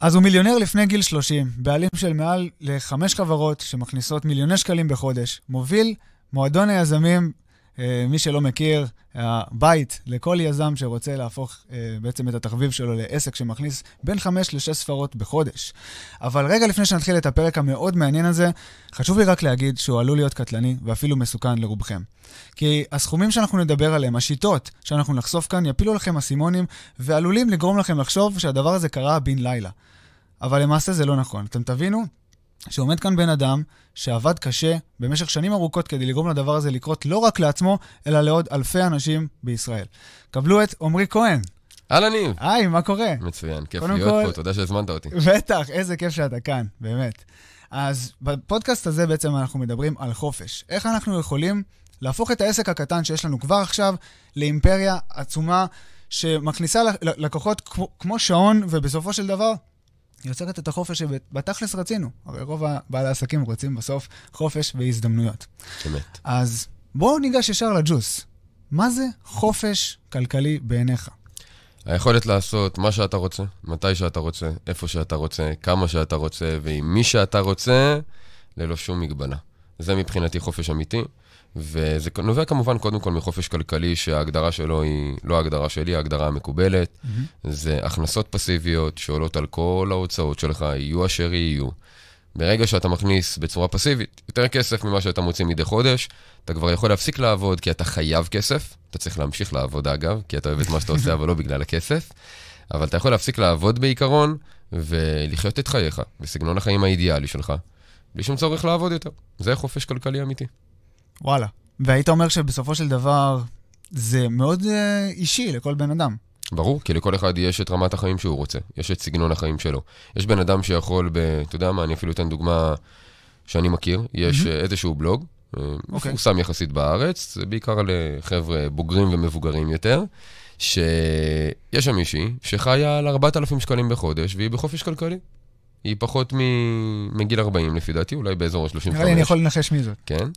אז הוא מיליונר לפני גיל 30, בעלים של מעל לחמש חברות שמכניסות מיליוני שקלים בחודש, מוביל מועדון היזמים, מי שלא מכיר, הבית לכל יזם שרוצה להפוך אה, בעצם את התחביב שלו לעסק שמכניס בין חמש לשש ספרות בחודש. אבל רגע לפני שנתחיל את הפרק המאוד מעניין הזה, חשוב לי רק להגיד שהוא עלול להיות קטלני ואפילו מסוכן לרובכם. כי הסכומים שאנחנו נדבר עליהם, השיטות שאנחנו נחשוף כאן, יפילו לכם אסימונים ועלולים לגרום לכם לחשוב שהדבר הזה קרה בן לילה. אבל למעשה זה לא נכון. אתם תבינו שעומד כאן בן אדם שעבד קשה במשך שנים ארוכות כדי לגרום לדבר הזה לקרות לא רק לעצמו, אלא לעוד אלפי אנשים בישראל. קבלו את עמרי כהן. אהלן ניב. היי, מה קורה? מצוין, כיף להיות כל... פה, תודה שהזמנת אותי. בטח, איזה כיף שאתה כאן, באמת. אז בפודקאסט הזה בעצם אנחנו מדברים על חופש. איך אנחנו יכולים להפוך את העסק הקטן שיש לנו כבר עכשיו לאימפריה עצומה שמכניסה לקוחות כמו, שעון, ובסופו של דבר יוצרת את החופש שבתכלס רצינו. הרי רוב בעלי העסקים רוצים בסוף חופש והזדמנויות. אמת. אז בואו ניגש ישר לג'וס. מה זה חופש כלכלי בעיניך? היכולת לעשות מה שאתה רוצה, מתי שאתה רוצה, איפה שאתה רוצה, כמה שאתה רוצה, ועם מי שאתה רוצה, ללא שום מגבלה. זה מבחינתי חופש אמיתי. וזה נובע כמובן קודם כל מחופש כלכלי, שההגדרה שלו היא לא ההגדרה שלי, ההגדרה המקובלת. Mm-hmm. זה הכנסות פסיביות שעולות על כל ההוצאות שלך, יהיו אשר יהיו. ברגע שאתה מכניס בצורה פסיבית יותר כסף ממה שאתה מוציא מדי חודש, אתה כבר יכול להפסיק לעבוד כי אתה חייב כסף. אתה צריך להמשיך לעבוד אגב, כי אתה אוהב את מה שאתה עושה, אבל לא בגלל הכסף. אבל אתה יכול להפסיק לעבוד בעיקרון, ולחיות את חייך, בסגנון החיים האידיאלי שלך, בלי שום צורך לעבוד יותר. זה חופש כלכלי אמיתי. וואלה. והיית אומר שבסופו של דבר זה מאוד uh, אישי לכל בן אדם. ברור, כי לכל אחד יש את רמת החיים שהוא רוצה, יש את סגנון החיים שלו. יש בן אדם שיכול, ב, אתה יודע מה, אני אפילו אתן דוגמה שאני מכיר, יש mm-hmm. איזשהו בלוג, okay. אה, אוקיי. מפורסם יחסית בארץ, זה בעיקר לחבר'ה בוגרים ומבוגרים יותר, שיש שם מישהי שחיה על 4,000 שקלים בחודש והיא בחופש כלכלי. היא פחות מגיל 40 לפי דעתי, אולי באזור ה-35. נראה לי אני יכול לנחש מי זאת. כן,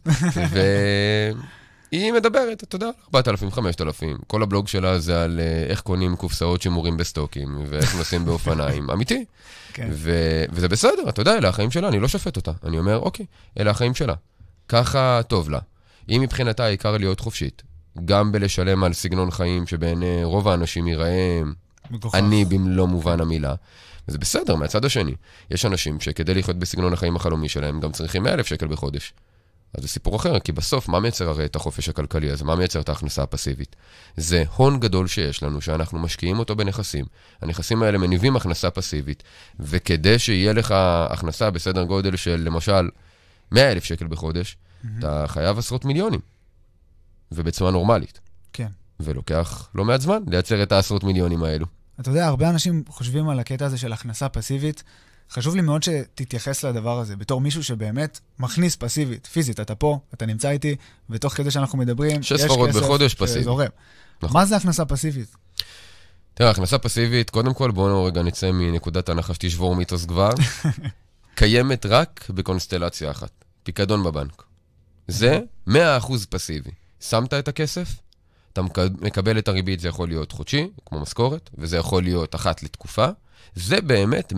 והיא מדברת, אתה יודע, 4,000, 5,000. כל הבלוג שלה זה על אה, איך קונים קופסאות שימורים בסטוקים, ואיך נוסעים באופניים, אמיתי. כן. ו- וזה בסדר, אתה יודע, אלה החיים שלה, אני לא שופט אותה. אני אומר, אוקיי, אלה החיים שלה. ככה טוב לה. אם מבחינתה העיקר להיות חופשית, גם בלשלם על סגנון חיים שבעיני רוב האנשים ייראה אני במלוא מובן המילה. וזה בסדר, מהצד השני. יש אנשים שכדי לחיות בסגנון החיים החלומי שלהם, גם צריכים 100 אלף שקל בחודש. אז זה סיפור אחר, כי בסוף, מה מייצר הרי את החופש הכלכלי הזה? מה מייצר את ההכנסה הפסיבית? זה הון גדול שיש לנו, שאנחנו משקיעים אותו בנכסים. הנכסים האלה מניבים הכנסה פסיבית, וכדי שיהיה לך הכנסה בסדר גודל של, למשל, 100 אלף שקל בחודש, mm-hmm. אתה חייב עשרות מיליונים, ובצורה נורמלית. כן. ולוקח לא מעט זמן לייצר את העשרות מיליונים האלו. אתה יודע, הרבה אנשים חושבים על הקטע הזה של הכנסה פסיבית. חשוב לי מאוד שתתייחס לדבר הזה בתור מישהו שבאמת מכניס פסיבית, פיזית, אתה פה, אתה נמצא איתי, ותוך כדי שאנחנו מדברים, יש כסף בחודש פסיבי. זורם. נכון. מה זה הכנסה פסיבית? תראה, הכנסה פסיבית, קודם כל, בואו רגע נצא מנקודת הנחה שתשבור מיתוס כבר. קיימת רק בקונסטלציה אחת, פיקדון בבנק. זה 100% פסיבי. שמת את הכסף, אתה מקבל את הריבית, זה יכול להיות חודשי, כמו משכורת, וזה יכול להיות אחת לתקופה. זה באמת 100%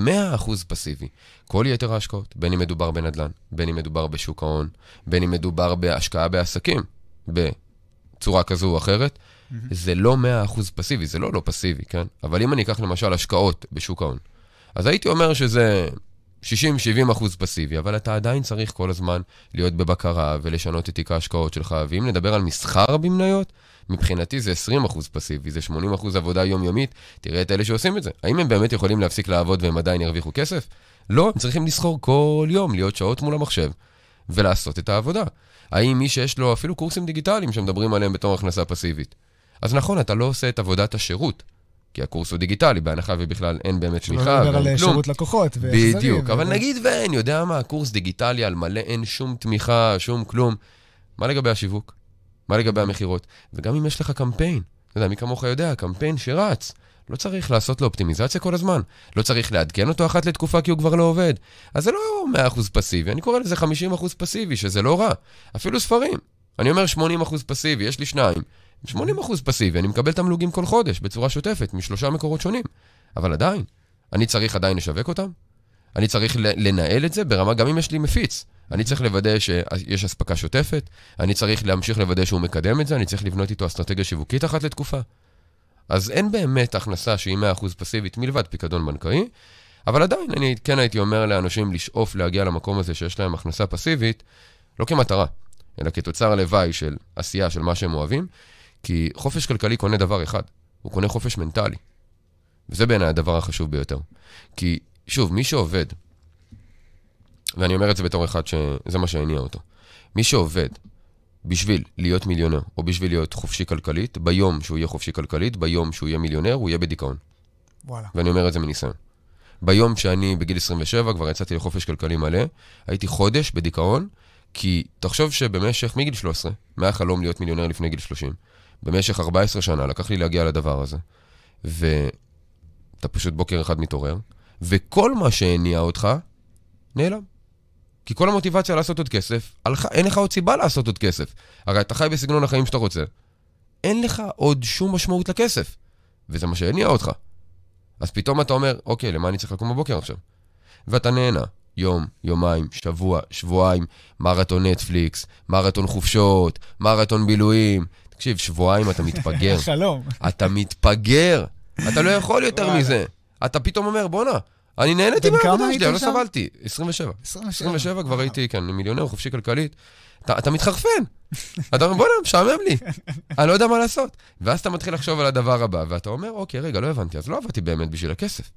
פסיבי. כל יתר ההשקעות, בין אם מדובר בנדל"ן, בין אם מדובר בשוק ההון, בין אם מדובר בהשקעה בעסקים, בצורה כזו או אחרת, mm-hmm. זה לא 100% פסיבי, זה לא לא פסיבי, כן? אבל אם אני אקח למשל השקעות בשוק ההון, אז הייתי אומר שזה 60-70 אחוז פסיבי, אבל אתה עדיין צריך כל הזמן להיות בבקרה ולשנות את תיק ההשקעות שלך. ואם נדבר על מסחר במניות, מבחינתי זה 20 אחוז פסיבי, זה 80 אחוז עבודה יומיומית. תראה את אלה שעושים את זה. האם הם באמת יכולים להפסיק לעבוד והם עדיין ירוויחו כסף? לא, הם צריכים לסחור כל יום, להיות שעות מול המחשב ולעשות את העבודה. האם מי שיש לו אפילו קורסים דיגיטליים שמדברים עליהם בתור הכנסה פסיבית? אז נכון, אתה לא עושה את עבודת השירות. כי הקורס הוא דיגיטלי, בהנחה ובכלל אין באמת תמיכה כלום. שלא לדבר על שירות לקוחות בדיוק, אבל נגיד ואין, יודע מה, קורס דיגיטלי על מלא, אין שום תמיכה, שום כלום. מה לגבי השיווק? מה לגבי המכירות? וגם אם יש לך קמפיין, אתה יודע, מי כמוך יודע, קמפיין שרץ. לא צריך לעשות לו אופטימיזציה כל הזמן. לא צריך לעדכן אותו אחת לתקופה כי הוא כבר לא עובד. אז זה לא 100% פסיבי, אני קורא לזה 50% פסיבי, שזה לא רע. אפילו ספרים. אני אומר 80% פסיבי, יש לי שניים. 80% פסיבי, אני מקבל תמלוגים כל חודש בצורה שוטפת, משלושה מקורות שונים. אבל עדיין, אני צריך עדיין לשווק אותם, אני צריך לנהל את זה ברמה, גם אם יש לי מפיץ. אני צריך לוודא שיש אספקה שוטפת, אני צריך להמשיך לוודא שהוא מקדם את זה, אני צריך לבנות איתו אסטרטגיה שיווקית אחת לתקופה. אז אין באמת הכנסה שהיא 100% פסיבית מלבד פיקדון בנקאי, אבל עדיין אני כן הייתי אומר לאנשים לשאוף להגיע למקום הזה שיש להם הכנסה פסיבית, לא כמטרה, אלא כתוצר לוואי של עשייה של מה שהם אוהבים, כי חופש כלכלי קונה דבר אחד, הוא קונה חופש מנטלי. וזה בעיניי הדבר החשוב ביותר. כי, שוב, מי שעובד, ואני אומר את זה בתור אחד שזה מה שהניע אותו, מי שעובד בשביל להיות מיליונר, או בשביל להיות חופשי כלכלית, ביום שהוא יהיה חופשי כלכלית, ביום שהוא יהיה מיליונר, הוא יהיה בדיכאון. וואלה. ואני אומר את זה מניסיון. ביום שאני בגיל 27, כבר יצאתי לחופש כלכלי מלא, הייתי חודש בדיכאון, כי תחשוב שבמשך, מגיל 13, מהחלום להיות מיליונר לפני גיל 30, במשך 14 שנה לקח לי להגיע לדבר הזה, ואתה פשוט בוקר אחד מתעורר, וכל מה שהניע אותך, נעלם. כי כל המוטיבציה לעשות עוד כסף, הלכה, אין לך עוד סיבה לעשות עוד כסף. הרי אתה חי בסגנון החיים שאתה רוצה. אין לך עוד שום משמעות לכסף. וזה מה שהניע אותך. אז פתאום אתה אומר, אוקיי, למה אני צריך לקום בבוקר עכשיו? ואתה נהנה. יום, יומיים, שבוע, שבועיים, מרתון נטפליקס, מרתון חופשות, מרתון בילויים. תקשיב, שבועיים אתה מתפגר. חלום. אתה מתפגר. אתה לא יכול יותר מזה. אתה פתאום אומר, בואנה, אני נהניתי מהעבודה שלי, אני לא סבלתי. 27. 27 כבר הייתי, כן, מיליונר, חופשי כלכלית. אתה מתחרפן. אתה אומר, בוא'נה, משעמם לי. אני לא יודע מה לעשות. ואז אתה מתחיל לחשוב על הדבר הבא, ואתה אומר, אוקיי, רגע, לא הבנתי, אז לא עבדתי באמת בשביל הכסף.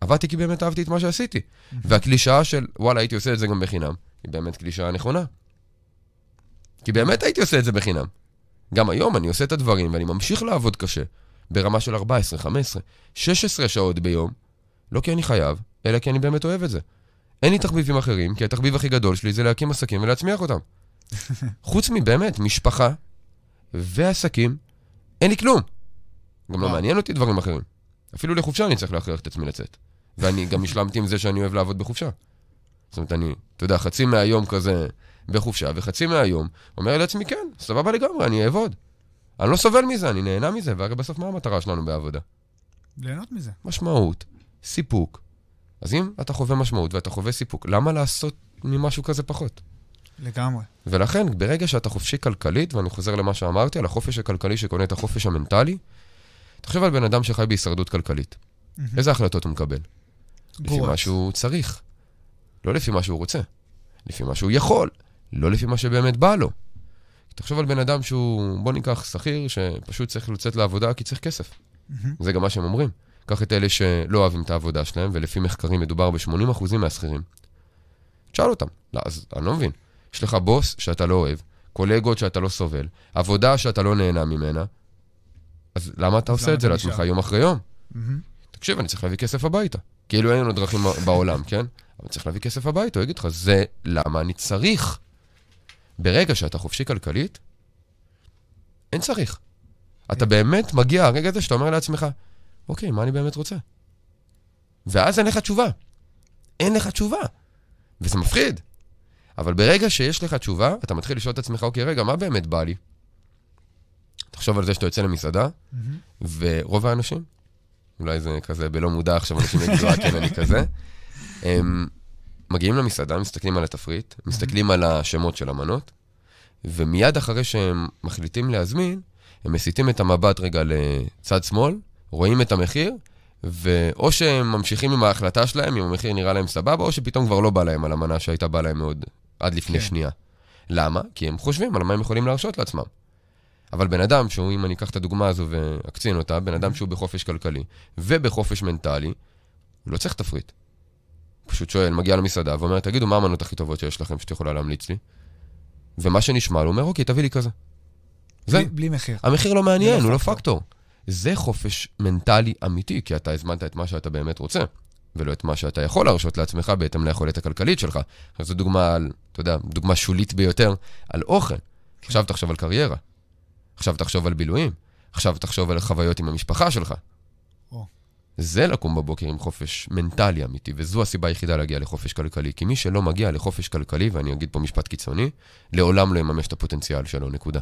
עבדתי כי באמת אהבתי את מה שעשיתי. והקלישאה של, וואלה, הייתי עושה את זה גם בחינם, היא באמת קלישאה נכונה. כי באמת הייתי עושה את זה בחינם. גם היום אני עושה את הדברים, ואני ממשיך לעבוד קשה, ברמה של 14, 15, 16 שעות ביום, לא כי אני חייב, אלא כי אני באמת אוהב את זה. אין לי תחביבים אחרים, כי התחביב הכי גדול שלי זה להקים עסקים ולהצמיח אותם. חוץ מבאמת, משפחה ועסקים, אין לי כלום. גם לא מעניין אותי דברים אחרים. אפילו לחופשה אני צריך להכריח את עצמי לצאת. ואני גם השלמתי עם זה שאני אוהב לעבוד בחופשה. זאת אומרת, אני, אתה יודע, חצי מהיום כזה בחופשה, וחצי מהיום אומר לעצמי, כן, סבבה לגמרי, אני אעבוד. אני לא סובל מזה, אני נהנה מזה, והרי בסוף מה המטרה שלנו בעבודה? ליהנות מזה. משמעות, סיפוק. אז אם אתה חווה משמעות ואתה חווה סיפוק, למה לעשות ממשהו כזה פחות? לגמרי. ולכן, ברגע שאתה חופשי כלכלית, ואני חוזר למה שאמרתי, על החופש הכלכלי שקונה את החופש המנטלי, תחשב על בן אדם שחי בהישרדות כלכלית. Mm-hmm. איזה החלטות הוא מקבל? גרועות. לפי מה שהוא צריך. לא לפי מה שהוא רוצה. לפי מה שהוא יכול. לא לפי מה שבאמת בא לו. תחשוב על בן אדם שהוא, בוא ניקח שכיר, שפשוט צריך לצאת לעבודה כי צריך כסף. Mm-hmm. זה גם מה שהם אומרים. קח את אלה שלא אוהבים את העבודה שלהם, ולפי מחקרים מדובר ב-80% מהשכירים. תשאל אותם. לא, אז אני לא מבין. יש לך בוס שאתה לא אוהב, קולגות שאתה לא סובל, עבודה שאתה לא נהנה ממנה, אז למה אתה עושה את זה לעצמך יום אחרי יום? תקשיב, אני צריך להביא כסף הביתה. כאילו אין לנו דרכים בעולם, כן? אבל צריך להביא כסף הביתה, הוא יגיד לך, זה למה אני צריך. ברגע שאתה חופשי כלכלית, אין צריך. אתה באמת מגיע הרגע הזה שאתה אומר לעצמך, אוקיי, מה אני באמת רוצה? ואז אין לך תשובה. אין לך תשובה. וזה מפחיד. אבל ברגע שיש לך תשובה, אתה מתחיל לשאול את עצמך, אוקיי, רגע, מה באמת בא לי? תחשוב על זה שאתה יוצא למסעדה, mm-hmm. ורוב האנשים, אולי זה כזה בלא מודע עכשיו, אנשים יגידו, אה, כן, אני כזה, הם מגיעים למסעדה, מסתכלים על התפריט, מסתכלים על השמות של המנות, ומיד אחרי שהם מחליטים להזמין, הם מסיטים את המבט רגע לצד שמאל, רואים את המחיר, ואו שהם ממשיכים עם ההחלטה שלהם, אם המחיר נראה להם סבבה, או שפתאום כבר לא בא להם על המנה שהייתה באה להם מאוד עד לפני כן. שנייה. למה? כי הם חושבים על מה הם יכולים להרשות לעצמם. אבל בן אדם שהוא, אם אני אקח את הדוגמה הזו ואקצין אותה, בן אדם שהוא בחופש כלכלי ובחופש מנטלי, הוא לא צריך תפריט. פשוט שואל, מגיע למסעדה ואומר, תגידו, מה המנות הכי טובות שיש לכם שאת יכולה להמליץ לי? ומה שנשמע לו, הוא אומר, אוקיי, תביא לי כזה. זה. בלי, בלי מחיר. המחיר לא מעניין, לא הוא. לא פקטור. זה חופש מנטלי אמיתי, כי אתה הזמנת את מה שאתה באמת רוצה, ולא את מה שאתה יכול להרשות לעצמך בהתאם ליכולת הכלכלית שלך. אז זו דוגמה על, אתה יודע, דוגמה שולית ביותר, על אוכל. כן. עכשיו תחשוב על קריירה. עכשיו תחשוב על בילויים. עכשיו תחשוב על חוויות עם המשפחה שלך. או. זה לקום בבוקר עם חופש מנטלי אמיתי, וזו הסיבה היחידה להגיע לחופש כלכלי. כי מי שלא מגיע לחופש כלכלי, ואני אגיד פה משפט קיצוני, לעולם לא יממש את הפוטנציאל שלו, נקודה.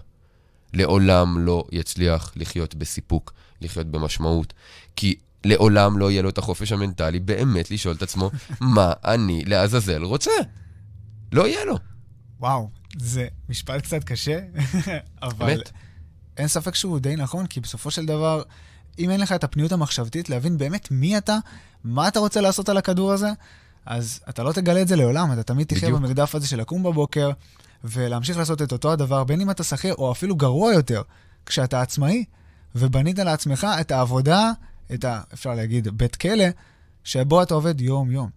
לעולם לא יצליח לחיות בסיפוק, לחיות במשמעות. כי לעולם לא יהיה לו את החופש המנטלי באמת לשאול את עצמו, מה אני לעזאזל רוצה? לא יהיה לו. וואו, זה משפט קצת קשה, אבל באמת. אין ספק שהוא די נכון, כי בסופו של דבר, אם אין לך את הפניות המחשבתית להבין באמת מי אתה, מה אתה רוצה לעשות על הכדור הזה, אז אתה לא תגלה את זה לעולם, אתה תמיד תחיה. במרדף הזה של לקום בבוקר ולהמשיך לעשות את אותו הדבר, בין אם אתה שכיר או אפילו גרוע יותר, כשאתה עצמאי, ובנית לעצמך את העבודה, את ה... אפשר להגיד, בית כלא, שבו אתה עובד יום-יום.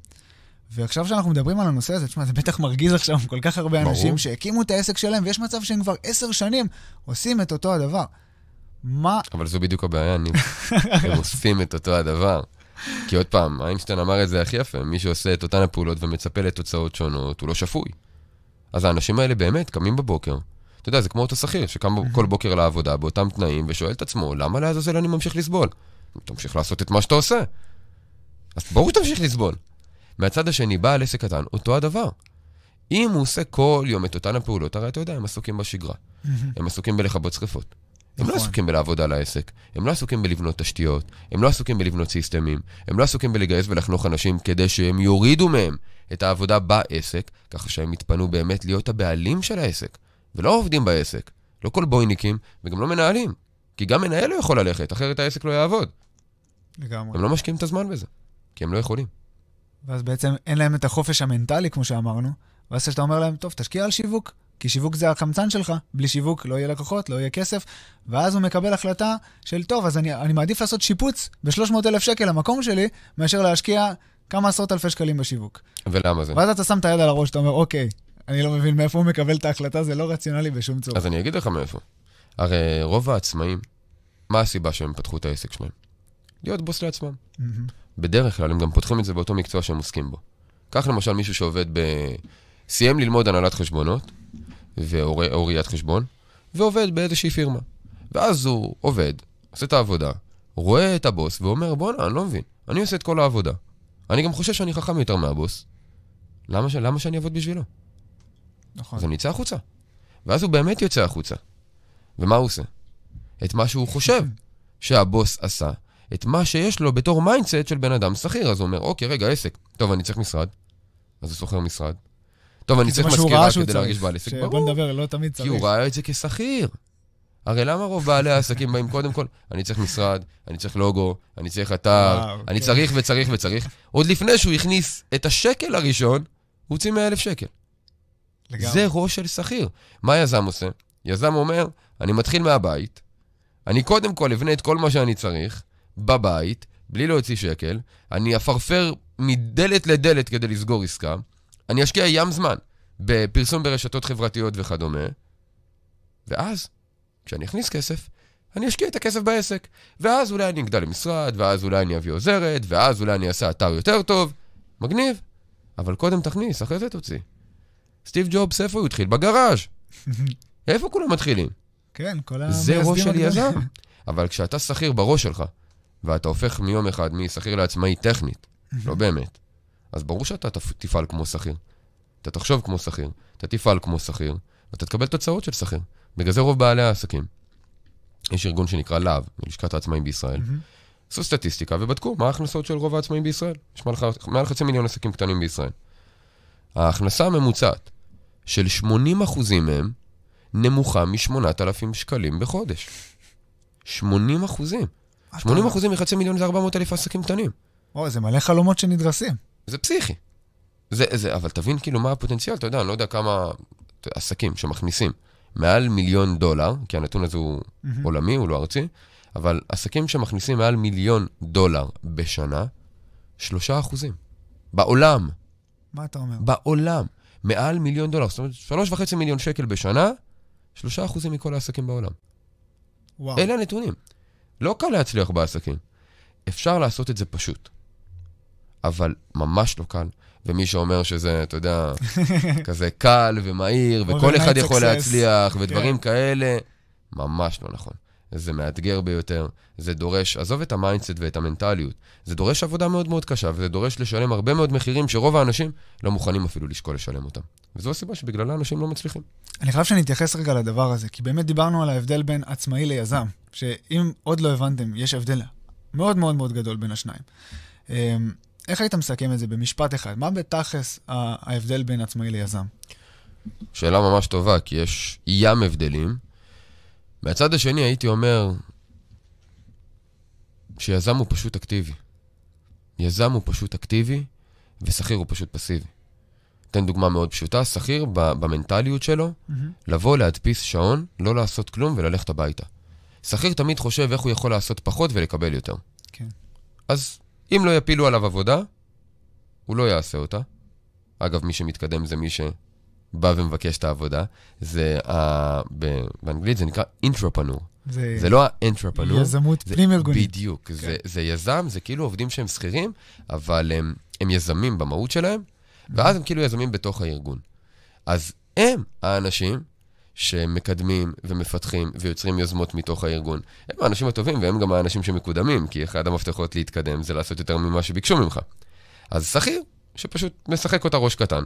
ועכשיו שאנחנו מדברים על הנושא הזה, תשמע, זה בטח מרגיז עכשיו כל כך הרבה ברור. אנשים שהקימו את העסק שלהם, ויש מצב שהם כבר עשר שנים עושים את אותו הדבר. מה... אבל זו בדיוק הבעיה, אני... הם עושים את אותו הדבר. כי עוד פעם, איינשטיין אמר את זה הכי יפה, מי שעושה את אותן הפעולות ומצפה לתוצאות שונות, הוא לא שפוי. אז האנשים האלה באמת קמים בבוקר. אתה יודע, זה כמו אותו שכיר שקם כל בוקר לעבודה באותם תנאים ושואל את עצמו, למה לעזאזל אני ממשיך לסבול? תמשיך לעשות את מה שאתה עושה. אז ברור שתמשיך לסבול. מהצד השני, בעל עסק קטן, אותו הדבר. אם הוא עושה כל יום את אותן הפעולות, הרי אתה יודע, הם עסוקים בשגרה. הם עסוקים בלכבות שרפות. הם לא נכון. עסוקים בלעבוד על העסק, הם לא עסוקים בלבנות תשתיות, הם לא עסוקים בלבנות סיסטמים, הם לא עסוקים בלגייס ולחנוך אנשים כדי שהם יורידו מהם את העבודה בעסק, ככה שהם יתפנו באמת להיות הבעלים של העסק, ולא עובדים בעסק. לא כל בויניקים, וגם לא מנהלים. כי גם מנהל לא יכול ללכת, אחרת העסק לא יעבוד. לגמרי. הם לא משקיעים את הזמן בזה, כי הם לא יכולים. ואז בעצם אין להם את החופש המנטלי, כמו שאמרנו, ואז כשאתה אומר להם, טוב, תשקיע על שיווק, כי שיווק זה החמצן שלך, בלי שיווק לא יהיה לקוחות, לא יהיה כסף, ואז הוא מקבל החלטה של, טוב, אז אני, אני מעדיף לעשות שיפוץ ב-300,000 שקל למקום שלי, מאשר להשקיע כמה עשרות אלפי שקלים בשיווק. ולמה זה? ואז אתה שם את היד על הראש, אתה אומר, אוקיי, אני לא מבין מאיפה הוא מקבל את ההחלטה, זה לא רציונלי בשום צורה. אז אני אגיד לך מאיפה. הרי רוב העצמאים, מה הסיבה שהם פתחו את העסק שלהם? להיות בוס לעצמם. מהמם. בדרך כלל הם גם פותחים את זה באותו מקצוע שהם עוסקים בו. קח למשל מישהו שעובד ב... סיים ללמוד הנהלת חשבונות, ואו או ראיית חשבון, ועובד באיזושהי פירמה. ואז הוא עובד, עושה את העבודה, רואה את הבוס ואומר, בואנה, אני לא מבין, אני עושה את כל העבודה. אני גם חושב שאני חכם יותר מהבוס. למה, ש... למה שאני אעבוד בשבילו? נכון. אז אני אצא החוצה. ואז הוא באמת יוצא החוצה. ומה הוא עושה? את מה שהוא חושב שהבוס עשה, את מה שיש לו בתור mindset של בן אדם שכיר. אז הוא אומר, אוקיי, רגע, עסק. טוב, אני צריך משרד. אז הוא שוכר משרד. טוב, אני צריך מזכירה כדי להרגיש. בעל עסק. ברור, נדבר, לא תמיד כי צריך. הוא ראה את זה כשכיר. הרי למה רוב בעלי העסקים באים קודם כל? אני צריך משרד, אני צריך לוגו, אני צריך אתר, וואו, אני כן. צריך וצריך וצריך. עוד לפני שהוא הכניס את השקל הראשון, הוא הוציא 100,000 שקל. לגמרי. זה ראש של שכיר. מה יזם עושה? יזם אומר, אני מתחיל מהבית, אני קודם כל אבנה את כל מה שאני צריך, בבית, בלי להוציא שקל, אני אפרפר מדלת לדלת כדי לסגור עסקה, אני אשקיע ים זמן בפרסום ברשתות חברתיות וכדומה, ואז, כשאני אכניס כסף, אני אשקיע את הכסף בעסק. ואז אולי אני אגדל למשרד, ואז אולי אני אביא עוזרת, ואז אולי אני אעשה אתר יותר טוב. מגניב. אבל קודם תכניס, אחרי זה תוציא. סטיב ג'ובס, איפה הוא התחיל? בגראז'. איפה כולם מתחילים? כן, כל זה המייסדים ראש של. יזם. אבל כשאתה שכיר בראש שלך, ואתה הופך מיום אחד משכיר לעצמאי טכנית, לא באמת, אז ברור שאתה תפ- תפעל כמו שכיר. אתה תחשוב כמו שכיר, אתה תפעל כמו שכיר, ואתה תקבל תוצאות של שכיר. בגלל זה רוב בעלי העסקים. יש ארגון שנקרא להב, לשכת העצמאים בישראל. מהמם. עשו סטטיסטיקה ובדקו מה ההכנסות של רוב העצמאים בישראל. יש מעל, מעל חצי מיליון עסקים קטנים בישראל. ההכנסה הממוצעת של 80% מהם נמוכה מ-8,000 שקלים בחודש. 80 אחוזים. מה אתה 80 אומר? אחוזים מחצי מיליון זה 400 אלף עסקים קטנים. וואו, זה מלא חלומות שנדרסים. זה פסיכי. זה, זה, אבל תבין כאילו מה הפוטנציאל, אתה יודע, אני לא יודע כמה עסקים שמכניסים מעל מיליון דולר, כי הנתון הזה הוא מהמם. עולמי, הוא לא ארצי, אבל עסקים שמכניסים מעל מיליון דולר בשנה, שלושה אחוזים. בעולם, מה אתה אומר? בעולם, מעל מיליון דולר, זאת אומרת, שלוש וחצי מיליון שקל בשנה, שלושה אחוזים מכל העסקים בעולם. וואו. אלה הנתונים. לא קל להצליח בעסקים. אפשר לעשות את זה פשוט. אבל ממש לא קל. ומי שאומר שזה, אתה יודע, כזה קל ומהיר, וכל אחד יכול success. להצליח, ודברים כן. כאלה, ממש לא נכון. זה מאתגר ביותר, זה דורש, עזוב את ה mindset ואת המנטליות, זה דורש עבודה מאוד מאוד קשה, וזה דורש לשלם הרבה מאוד מחירים שרוב האנשים לא מוכנים אפילו לשקול לשלם אותם. וזו הסיבה שבגללה אנשים לא מצליחים. אני חייב שנתייחס רגע לדבר הזה, כי באמת דיברנו על ההבדל בין עצמאי ליזם, שאם עוד לא הבנתם, יש הבדל מאוד מאוד מאוד גדול בין השניים. איך היית מסכם את זה במשפט אחד? מה בתכלס ההבדל בין עצמאי ליזם? שאלה ממש טובה, כי יש ים הבדלים. מהצד השני הייתי אומר שיזם הוא פשוט אקטיבי. יזם הוא פשוט אקטיבי, ושכיר הוא פשוט פסיבי. אתן דוגמה מאוד פשוטה, שכיר במנטליות שלו, mm-hmm. לבוא, להדפיס שעון, לא לעשות כלום וללכת הביתה. שכיר תמיד חושב איך הוא יכול לעשות פחות ולקבל יותר. כן. אז אם לא יפילו עליו עבודה, הוא לא יעשה אותה. אגב, מי שמתקדם זה מי שבא ומבקש את העבודה. זה, uh, באנגלית זה נקרא אינטרופנור. זה, זה לא האנטרופנור. יזמות פנים-ארגונית. בדיוק. כן. זה, זה יזם, זה כאילו עובדים שהם שכירים, אבל הם, הם יזמים במהות שלהם, ואז הם כאילו יזמים בתוך הארגון. אז הם האנשים שמקדמים ומפתחים ויוצרים יוזמות מתוך הארגון. הם האנשים הטובים והם גם האנשים שמקודמים, כי אחד המפתחות להתקדם זה לעשות יותר ממה שביקשו ממך. אז שכיר, שפשוט משחק אותה ראש קטן.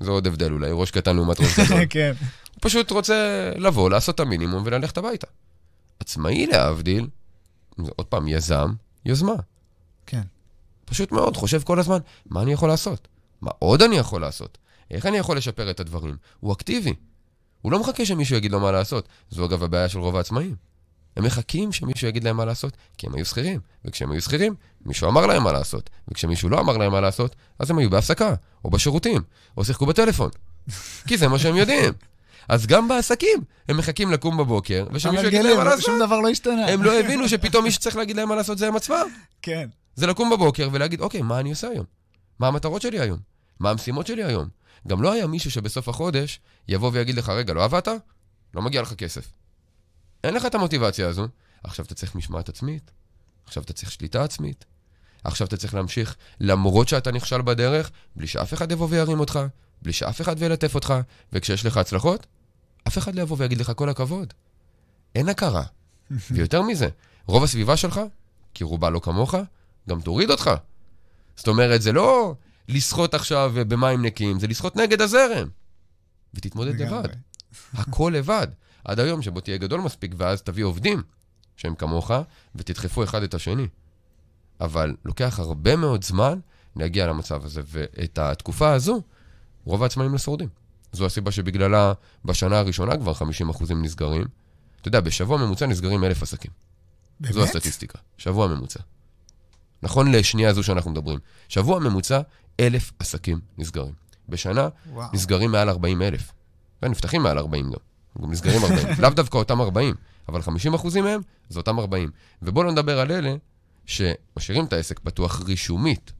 זה עוד הבדל אולי, ראש קטן לעומת ראש קטן. כן. הוא פשוט רוצה לבוא, לעשות את המינימום וללכת הביתה. עצמאי להבדיל, עוד פעם, יזם, יוזמה. כן. פשוט מאוד, חושב כל הזמן, מה אני יכול לעשות? מה עוד אני יכול לעשות? איך אני יכול לשפר את הדברים? הוא אקטיבי. הוא לא מחכה שמישהו יגיד לו מה לעשות. זו אגב הבעיה של רוב העצמאים. הם מחכים שמישהו יגיד להם מה לעשות, כי הם היו שכירים. וכשהם היו שכירים, מישהו אמר להם מה לעשות. וכשמישהו לא אמר להם מה לעשות, אז הם היו בהפסקה, או בשירותים, או שיחקו בטלפון. כי זה מה שהם יודעים. אז גם בעסקים, הם מחכים לקום בבוקר, ושמישהו יגיד להם מה לעשות. שום דבר לא השתנה. הם לא הבינו שפתאום מי שצריך להגיד להם מה לעשות זה הם עצמם. כן. זה לקום בבוקר ולהגיד, אוקיי, מה אני עושה היום? מה המטרות שלי היום? מה המשימות שלי היום? גם לא היה מישהו שבסוף החודש יבוא ויגיד לך, רגע, לא עבדת? לא מגיע לך כסף. אין לך את המוטיבציה הזו. עכשיו אתה צריך משמעת עצמית, עכשיו אתה צריך שליטה עצמית, עכשיו אתה צריך להמשיך למרות שאתה נכשל בדרך, בלי שאף אחד יבוא וירים אותך, בלי שאף אחד ילטף אותך, וכשיש לך הצלחות, אף אחד לא יבוא ויגיד לך כל הכבוד. אין הכרה. ויותר מזה, רוב הסביבה שלך, כי רובה לא כמוך, גם תוריד אותך. זאת אומרת, זה לא לשחות עכשיו במים נקיים, זה לשחות נגד הזרם. ותתמודד לבד. הכל לבד. עד היום שבו תהיה גדול מספיק, ואז תביא עובדים שהם כמוך, ותדחפו אחד את השני. אבל לוקח הרבה מאוד זמן להגיע למצב הזה, ואת התקופה הזו, רוב העצמאים לא שורדים. זו הסיבה שבגללה בשנה הראשונה כבר 50% נסגרים. אתה יודע, בשבוע ממוצע נסגרים אלף עסקים. באמת? זו הסטטיסטיקה. שבוע ממוצע. נכון לשנייה זו שאנחנו מדברים. שבוע ממוצע, אלף עסקים נסגרים. בשנה וואו. נסגרים מעל 40 אלף. ונפתחים מעל 40 גם. גם נסגרים 40. לאו דווקא אותם 40, אבל 50 אחוזים מהם זה אותם 40. ובואו לא נדבר על אלה שמשאירים את העסק פתוח רישומית,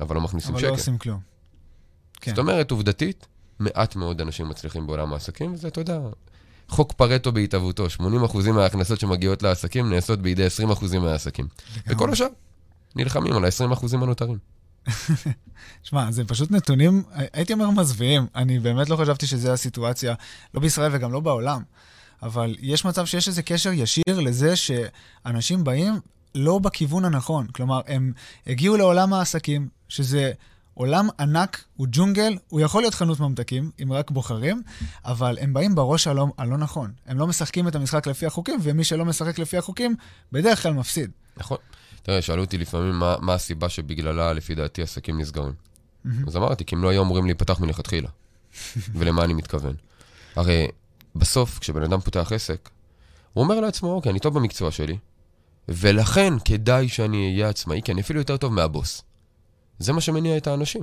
אבל לא מכניסים אבל שקל. אבל לא עושים כלום. כן. זאת אומרת, עובדתית, מעט מאוד אנשים מצליחים בעולם העסקים, וזה, אתה יודע, חוק פרטו בהתהוותו, 80% מההכנסות שמגיעות לעסקים נעשות בידי 20% מהעסקים. וכל השאר נלחמים על ה-20% הנותרים. שמע, זה פשוט נתונים, הייתי אומר מזוויעים. אני באמת לא חשבתי שזו הסיטואציה, לא בישראל וגם לא בעולם. אבל יש מצב שיש איזה קשר ישיר לזה שאנשים באים לא בכיוון הנכון. כלומר, הם הגיעו לעולם העסקים, שזה עולם ענק, הוא ג'ונגל, הוא יכול להיות חנות ממתקים, אם רק בוחרים, אבל הם באים בראש הלא, הלא נכון. הם לא משחקים את המשחק לפי החוקים, ומי שלא משחק לפי החוקים, בדרך כלל מפסיד. נכון. תראה, שאלו אותי לפעמים מה, מה הסיבה שבגללה, לפי דעתי, עסקים נסגרים. אז אמרתי, כי הם לא היו אמורים להיפתח מלכתחילה. ולמה אני מתכוון? הרי בסוף, כשבן אדם פותח עסק, הוא אומר לעצמו, אוקיי, אני טוב במקצוע שלי, ולכן כדאי שאני אהיה עצמאי, כי אני אפילו יותר טוב מהבוס. זה מה שמניע את האנשים.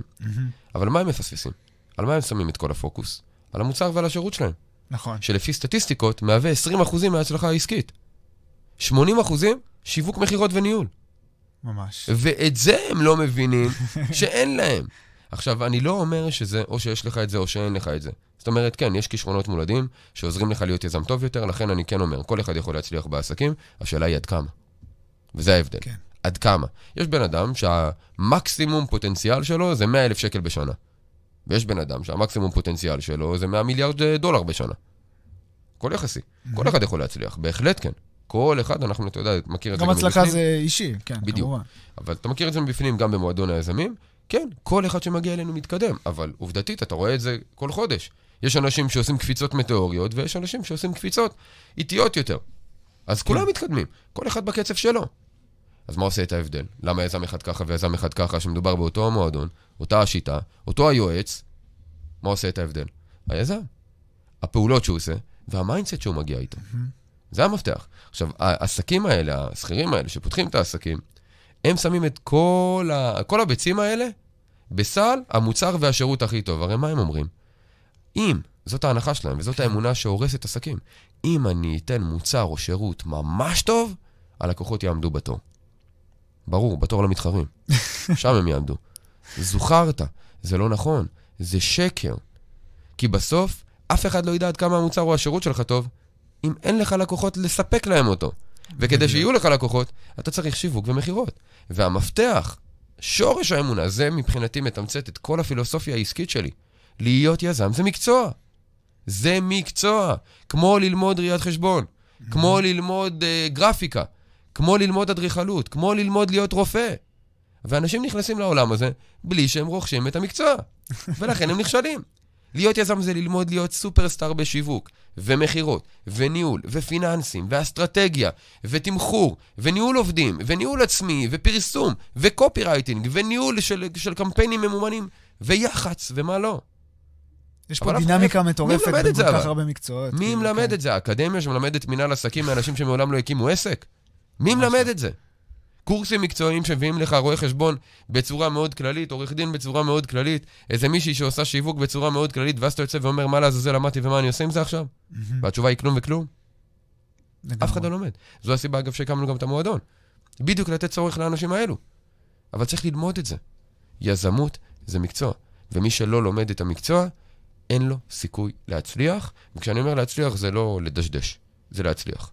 אבל מה הם מפספסים? על מה הם שמים את כל הפוקוס? על המוצר ועל השירות שלהם. נכון. שלפי סטטיסטיקות מהווה 20% מההצלחה העסקית. 80% שיווק מכירות וניהול. ממש. ואת זה הם לא מבינים שאין להם. עכשיו, אני לא אומר שזה או שיש לך את זה או שאין לך את זה. זאת אומרת, כן, יש כישרונות מולדים שעוזרים לך להיות יזם טוב יותר, לכן אני כן אומר, כל אחד יכול להצליח בעסקים, השאלה היא עד כמה. וזה ההבדל. כן. עד כמה. יש בן אדם שהמקסימום פוטנציאל שלו זה 100 אלף שקל בשנה. ויש בן אדם שהמקסימום פוטנציאל שלו זה 100 מיליארד דולר בשנה. הכל יחסי. כל אחד יכול להצליח, בהחלט כן. כל אחד, אנחנו, אתה יודע, מכיר את זה גם מבפנים. גם הצלחה זה אישי, כן, בדיוק. כמובן. אבל אתה מכיר את זה מבפנים גם במועדון היזמים. כן, כל אחד שמגיע אלינו מתקדם, אבל עובדתית, אתה רואה את זה כל חודש. יש אנשים שעושים קפיצות מטאוריות, ויש אנשים שעושים קפיצות איטיות יותר. אז כן. כולם מתקדמים, כל אחד בקצב שלו. אז מה עושה את ההבדל? למה יזם אחד ככה ויזם אחד ככה, שמדובר באותו המועדון, אותה השיטה, אותו היועץ, מה עושה את ההבדל? היזם. הפעולות שהוא עושה, וה mindset שהוא מגיע איתו. זה המפתח. עכשיו, העסקים האלה, השכירים האלה, שפותחים את העסקים, הם שמים את כל, ה... כל הביצים האלה בסל המוצר והשירות הכי טוב. הרי מה הם אומרים? אם, זאת ההנחה שלהם, וזאת האמונה שהורסת עסקים, אם אני אתן מוצר או שירות ממש טוב, הלקוחות יעמדו בתור. ברור, בתור למתחרים. שם הם יעמדו. זוכרת, זה לא נכון, זה שקר. כי בסוף, אף אחד לא ידע עד כמה המוצר או השירות שלך טוב, אם אין לך לקוחות לספק להם אותו. וכדי שיהיו לך לקוחות, אתה צריך שיווק ומכירות. והמפתח, שורש האמונה, זה מבחינתי מתמצת את כל הפילוסופיה העסקית שלי. להיות יזם זה מקצוע. זה מקצוע. כמו ללמוד ראיית חשבון, כמו ללמוד uh, גרפיקה, כמו ללמוד אדריכלות, כמו ללמוד להיות רופא. ואנשים נכנסים לעולם הזה בלי שהם רוכשים את המקצוע, ולכן הם נכשלים. להיות יזם זה ללמוד להיות סופרסטאר בשיווק, ומכירות, וניהול, ופיננסים, ואסטרטגיה, ותמחור, וניהול עובדים, וניהול עצמי, ופרסום, וקופי רייטינג, וניהול של, של קמפיינים ממומנים, ויח"צ, ומה לא. יש פה דינמיקה איך, מטורפת בכל כך הרבה מקצועות. מי כאילו, מלמד כן. את זה? האקדמיה שמלמדת מנהל עסקים מאנשים שמעולם לא הקימו עסק? מי מלמד לא. את זה? קורסים מקצועיים שמביאים לך רואה חשבון בצורה מאוד כללית, עורך דין בצורה מאוד כללית, איזה מישהי שעושה שיווק בצורה מאוד כללית, ואז אתה יוצא ואומר, מה לעזאזל למדתי ומה אני עושה עם זה עכשיו? והתשובה היא כלום וכלום. אף אחד לא לומד. זו הסיבה, אגב, שהקמנו גם את המועדון. בדיוק לתת צורך לאנשים האלו. אבל צריך ללמוד את זה. יזמות זה מקצוע, ומי שלא לומד את המקצוע, אין לו סיכוי להצליח. וכשאני אומר להצליח, זה לא לדשדש, זה להצליח.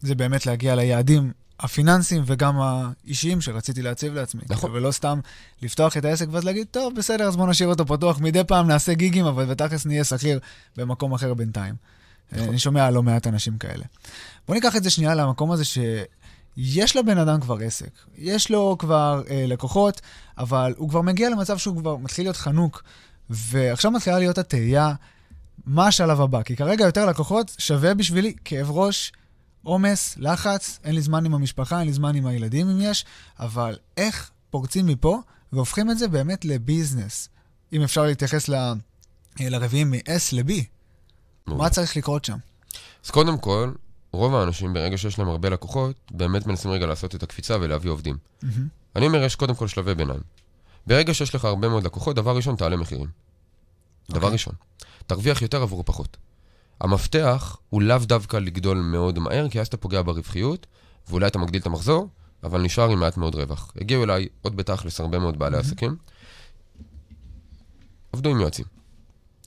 זה באמת להגיע ליעדים הפיננסיים וגם האישיים שרציתי להציב לעצמי. נכון. ולא סתם לפתוח את העסק ואז להגיד, טוב, בסדר, אז בוא נשאיר אותו פתוח. מדי פעם נעשה גיגים, אבל בתכלס נהיה שכיר במקום אחר בינתיים. נכון. אני שומע על לא מעט אנשים כאלה. בוא ניקח את זה שנייה למקום הזה שיש לבן אדם כבר עסק. יש לו כבר אה, לקוחות, אבל הוא כבר מגיע למצב שהוא כבר מתחיל להיות חנוק, ועכשיו מתחילה להיות התהייה, מה השלב הבא? כי כרגע יותר לקוחות שווה בשבילי כאב ראש, עומס, לחץ, אין לי זמן עם המשפחה, אין לי זמן עם הילדים אם יש, אבל איך פורצים מפה והופכים את זה באמת לביזנס? אם אפשר להתייחס ל... אה, לרביעים מ-S ל-B, מה צריך לקרות שם? אז קודם כל, רוב האנשים, ברגע שיש להם הרבה לקוחות, באמת מנסים רגע לעשות את הקפיצה ולהביא עובדים. מהמם. אני אומר, יש קודם כל שלבי ביניים. ברגע שיש לך הרבה מאוד לקוחות, דבר ראשון, תעלה מחירים. דבר אוקיי. ראשון. תרוויח יותר עבור פחות. המפתח הוא לאו דווקא לגדול מאוד מהר, כי אז אתה פוגע ברווחיות, ואולי אתה מגדיל את המחזור, אבל נשאר עם מעט מאוד רווח. הגיעו אליי עוד בתכלס הרבה מאוד בעלי מהמם. עסקים, עבדו עם יועצים,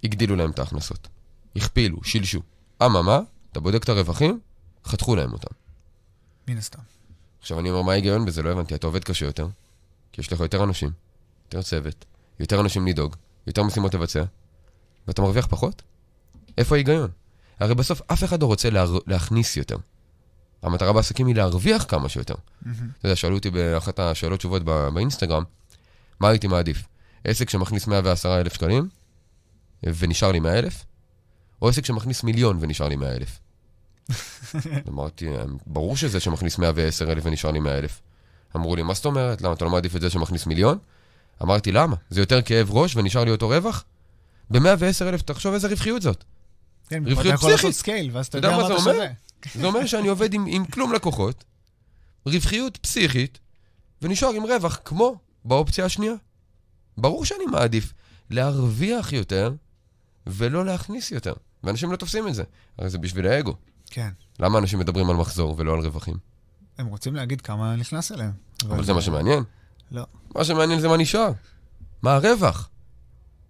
הגדילו להם את ההכנסות, הכפילו, שילשו. אממה, אתה בודק את הרווחים, חתכו להם אותם. מן הסתם. עכשיו אני אומר, מה ההיגיון בזה? לא הבנתי. אתה עובד קשה יותר, כי יש לך יותר אנשים, יותר צוות, יותר אנשים לדאוג, יותר משימות לבצע, ואתה מרוויח פחות? איפה ההיגיון? הרי בסוף אף אחד לא רוצה לה... להכניס יותר. המטרה בעסקים היא להרוויח כמה שיותר. מהמם. אתה יודע, שאלו אותי באחת השאלות תשובות בא- באינסטגרם, מה הייתי מעדיף? עסק שמכניס 110 אלף שקלים ונשאר לי 100 אלף? או עסק שמכניס מיליון ונשאר לי 100 אלף? אמרתי, ברור שזה שמכניס 110 אלף ונשאר לי 100 אלף. אמרו לי, מה זאת אומרת? למה אתה לא מעדיף את זה שמכניס מיליון? אמרתי, למה? זה יותר כאב ראש ונשאר לי אותו רווח? ב-110 אלף, תחשוב איזה רווחיות זאת. כן, רווחיות אתה יכול לעשות פסיכית. scale, ואז אתה יודע מה זה אומר? זה אומר שאני עובד עם, עם כלום לקוחות, רווחיות פסיכית, ונשאר עם רווח כמו באופציה השנייה. ברור שאני מעדיף להרוויח יותר ולא להכניס יותר. ואנשים לא תופסים את זה. הרי זה בשביל האגו. כן. למה אנשים מדברים על מחזור ולא על רווחים? הם רוצים להגיד כמה נכנס אליהם. אבל זה מה שמעניין. לא. מה שמעניין זה מה נשאר. מה הרווח?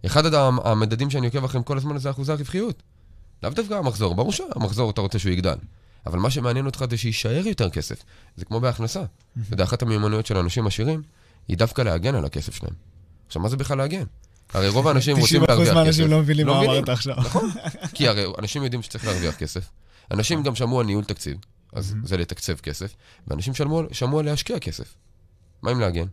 אחד המדדים שאני עוקב אחריהם כל הזמן זה אחוזי הרווחיות. לאו דווקא המחזור, ברור שהמחזור אתה רוצה שהוא יגדל. אבל מה שמעניין אותך זה שיישאר יותר כסף. זה כמו בהכנסה. אתה יודע, אחת המיומנויות של אנשים עשירים היא דווקא להגן על הכסף שלהם. עכשיו, מה זה בכלל להגן? הרי רוב האנשים רוצים 90% להרוויח כסף. מהאנשים לא מבינים לא מה. אמרת עכשיו. כי הרי אנשים יודעים שצריך להרוויח כסף. אנשים גם שמעו על ניהול תקציב, אז. זה לתקצב כסף, ואנשים שמעו על להשקיע כסף. מה עם להגן?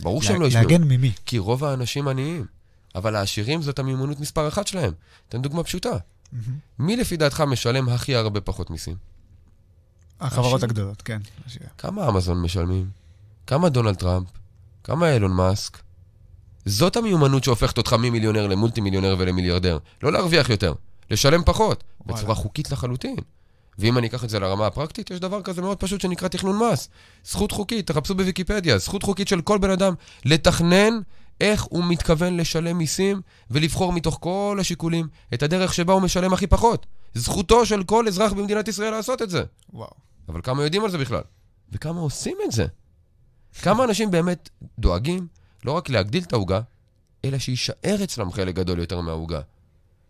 ברור שהם לא ישמעו. להגן ממי? כי רוב האנשים עניים, אבל העשירים זאת המיומנות מספר אחת שלהם. אתן דוגמה פשוטה. מהמם. מי לפי דעתך משלם הכי הרבה פחות מיסים? החברות עשיר. הגדולות, כן. כמה אמזון משלמים? כמה דונלד טראמפ? כמה אילון מאסק? זאת המיומנות שהופכת אותך ממיליונר למולטי מיליונר ולמיליארדר. לא להרוויח יותר, לשלם פחות, וואלה. בצורה חוקית לחלוטין. ואם אני אקח את זה לרמה הפרקטית, יש דבר כזה מאוד פשוט שנקרא תכנון מס. זכות חוקית, תחפשו בוויקיפדיה, זכות חוקית של כל בן אדם לתכנן איך הוא מתכוון לשלם מיסים ולבחור מתוך כל השיקולים את הדרך שבה הוא משלם הכי פחות. זכותו של כל אזרח במדינת ישראל לעשות את זה. וואו. אבל כמה יודעים על זה בכלל? וכמה עושים את זה? כמה אנשים באמת דואגים לא רק להגדיל את העוגה, אלא שיישאר אצלם חלק גדול יותר מהעוגה.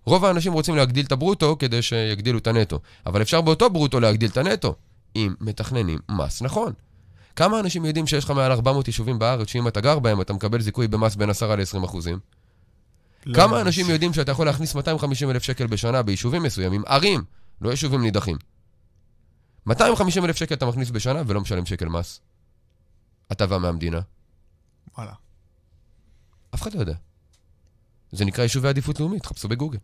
רוב האנשים רוצים להגדיל את הברוטו כדי שיגדילו את הנטו, אבל אפשר באותו ברוטו להגדיל את הנטו, אם מתכננים מס נכון. כמה אנשים יודעים שיש לך מעל 400 יישובים בארץ, שאם אתה גר בהם אתה מקבל זיכוי במס בין 10 ל-20 אחוזים? לא כמה ממש. אנשים יודעים שאתה יכול להכניס 250 אלף שקל בשנה ביישובים מסוימים, ערים, לא יישובים נידחים. 250 אלף שקל אתה מכניס בשנה ולא משלם שקל מס. הטבה מהמדינה. וואלה. אף אחד לא יודע. זה נקרא יישובי עדיפות לאומית, תחפשו בגוגל.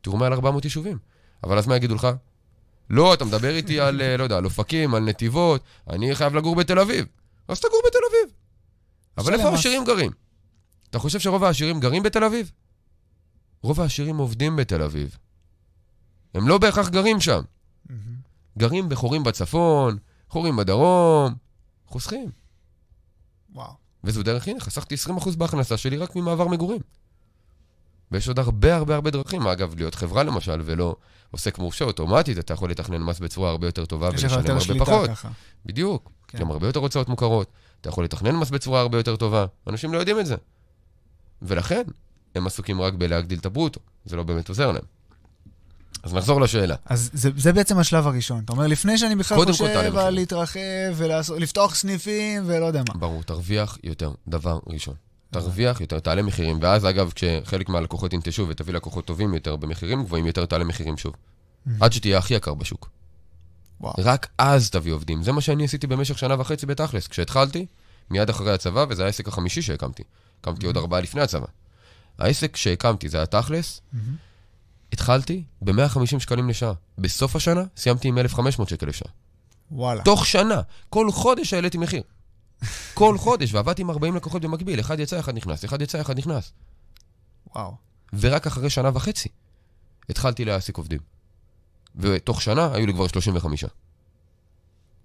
תראו מעל 400 יישובים. אבל אז מה יגידו לך? לא, אתה מדבר איתי על, אה, לא יודע, על אופקים, על נתיבות, אני חייב לגור בתל אביב. אז תגור בתל אביב. אבל איפה. העשירים גרים? אתה חושב שרוב העשירים גרים בתל אביב? רוב העשירים עובדים בתל אביב. הם לא בהכרח גרים שם. גרים בחורים בצפון, חורים בדרום, חוסכים. וואו. וזו דרך, הנה, חסכתי 20% בהכנסה שלי רק ממעבר מגורים. ויש עוד הרבה הרבה הרבה דרכים. אגב, להיות חברה למשל, ולא עוסק מורשה אוטומטית, אתה יכול לתכנן מס בצורה הרבה יותר טובה ולשלם הרבה פחות. ככה. בדיוק. כן. גם הרבה יותר הוצאות מוכרות. אתה יכול לתכנן מס בצורה הרבה יותר טובה. אנשים לא יודעים את זה. ולכן, הם עסוקים רק בלהגדיל את הברוטו. זה לא באמת עוזר להם. אז נחזור לשאלה. אז זה, זה בעצם השלב הראשון. אתה אומר, לפני שאני בכלל חושב. על להתרחב ולפתוח סניפים ולא יודע מה. ברור, תרוויח יותר, דבר ראשון. תרוויח יותר, תעלה מחירים, ואז אגב, כשחלק מהלקוחות ינטשו ותביא לקוחות טובים יותר במחירים גבוהים יותר, תעלה מחירים שוב. עד שתהיה הכי יקר בשוק. וואו. רק אז תביא עובדים. זה מה שאני עשיתי במשך שנה וחצי בתכלס. כשהתחלתי, מיד אחרי הצבא, וזה העסק החמישי שהקמתי. הקמתי עוד ארבעה לפני הצבא. העסק שהקמתי, זה היה תכלס, מהמם. התחלתי ב-150 שקלים לשעה. בסוף השנה, סיימתי עם 1,500 שקל לשעה. וואלה. תוך שנה. כל חודש העליתי מחיר. כל חודש, ועבדתי עם 40 לקוחות במקביל. אחד יצא, אחד נכנס, אחד יצא, אחד נכנס. וואו. ורק אחרי שנה וחצי התחלתי להעסיק עובדים. ותוך שנה היו לי כבר 35.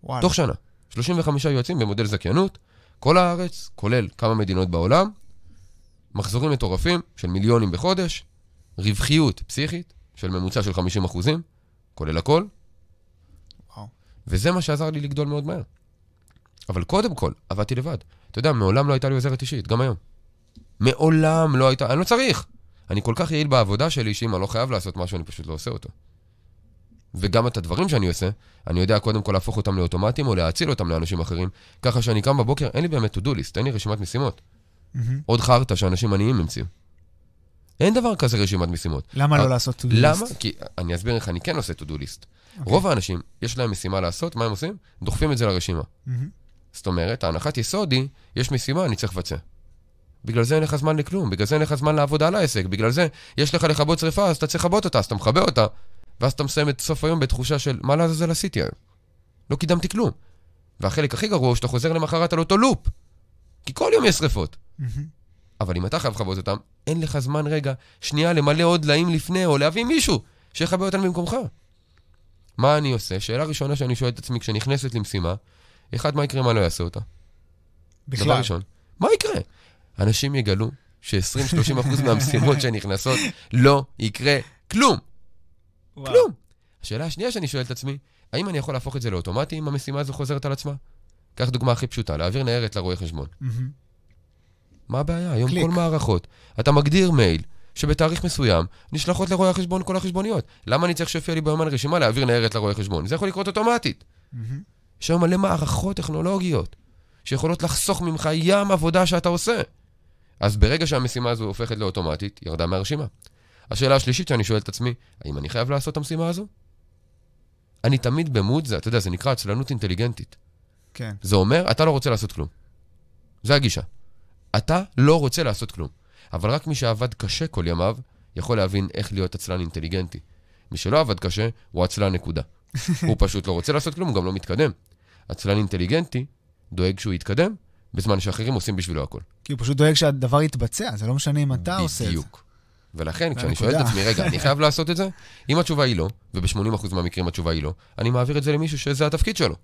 וואלה. תוך שנה. 35 יועצים במודל זכיינות, כל הארץ, כולל כמה מדינות בעולם, מחזורים מטורפים של מיליונים בחודש, רווחיות פסיכית של ממוצע של 50 אחוזים, כולל הכל, וואו. וזה מה שעזר לי לגדול מאוד מהר. אבל קודם כל, עבדתי לבד. אתה יודע, מעולם לא הייתה לי עוזרת אישית, גם היום. מעולם לא הייתה, אני לא צריך. אני כל כך יעיל בעבודה שלי, שאם אני לא חייב לעשות משהו, אני פשוט לא עושה אותו. וגם את הדברים שאני עושה, אני יודע קודם כל להפוך אותם לאוטומטיים או להאציל אותם לאנשים אחרים, ככה שאני קם בבוקר, אין לי באמת to do list, אין לי רשימת משימות. מהמם. עוד חרטא שאנשים עניים המציאו. אין דבר כזה רשימת משימות. למה לא לעשות to-do למה? list? כי אני אסביר איך אני כן עושה to do list. אוקיי. רוב האנשים, יש להם משימה לעשות, מה הם עושים? דוחפים את זה לרשימה. מהמם. זאת אומרת, ההנחת יסוד היא, יש משימה, אני צריך לבצע. בגלל זה אין לך זמן לכלום, בגלל זה אין לך זמן לעבוד על העסק, בגלל זה יש לך לכבות שריפה, אז אתה צריך לכבות אותה, אז אתה מכבה אותה, ואז אתה מסיים את סוף היום בתחושה של, מה לעזאזל עשיתי היום? לא קידמתי כלום. והחלק הכי גרוע הוא שאתה חוזר למחרת על אותו לופ. כי כל יום יש שריפות. אבל אם אתה חייב לכבות אותם, אין לך זמן רגע, שנייה למלא עוד דליים לפני, או להביא מישהו שיכבה אותם במקומך. מה אני עושה? שאלה ראשונה שאני שואל את עצמי כשנכנסת למשימה, אחד, מה יקרה אם אני לא אעשה אותה? דבר בכלל. ראשון. מה יקרה? אנשים יגלו ש-20-30% מהמשימות שנכנסות לא יקרה כלום. וואו. כלום. השאלה השנייה שאני שואל את עצמי, האם אני יכול להפוך את זה לאוטומטי אם המשימה הזו חוזרת על עצמה? קח דוגמה הכי פשוטה, להעביר ניירת לרואה חשבון. מה הבעיה? היום קליק. כל מערכות. אתה מגדיר מייל שבתאריך מסוים נשלחות לרואה החשבון כל החשבוניות. למה אני צריך שיופיע לי ביומן רשימה להעביר ניירת לרואה חשבון? זה יכול לקרות אוטומטית. יש היום מלא מערכות טכנולוגיות שיכולות לחסוך ממך ים עבודה שאתה עושה. אז ברגע שהמשימה הזו הופכת לאוטומטית, ירדה מהרשימה. השאלה השלישית שאני שואל את עצמי, האם אני חייב לעשות את המשימה הזו? אני תמיד במוד זה, אתה יודע, זה נקרא עצלנות אינטליגנטית. כן. זה אומר, אתה לא רוצה לעשות כלום. זה הגישה. אתה לא רוצה לעשות כלום. אבל רק מי שעבד קשה כל ימיו, יכול להבין איך להיות עצלן אינטליגנטי. מי שלא עבד קשה, הוא עצלן נקודה. הוא פשוט לא רוצה לעשות כלום, הוא גם לא מתקדם. עצלן אינטליגנטי דואג שהוא יתקדם, בזמן שאחרים עושים בשבילו הכל. כי הוא פשוט דואג שהדבר יתבצע, זה לא משנה אם אתה עושה את זה. בדיוק. ולכן, כשאני. שואל את עצמי, רגע, אני חייב לעשות את זה? אם התשובה היא לא, וב-80% מהמקרים התשובה היא לא, אני מעביר את זה למישהו שזה התפקיד שלו.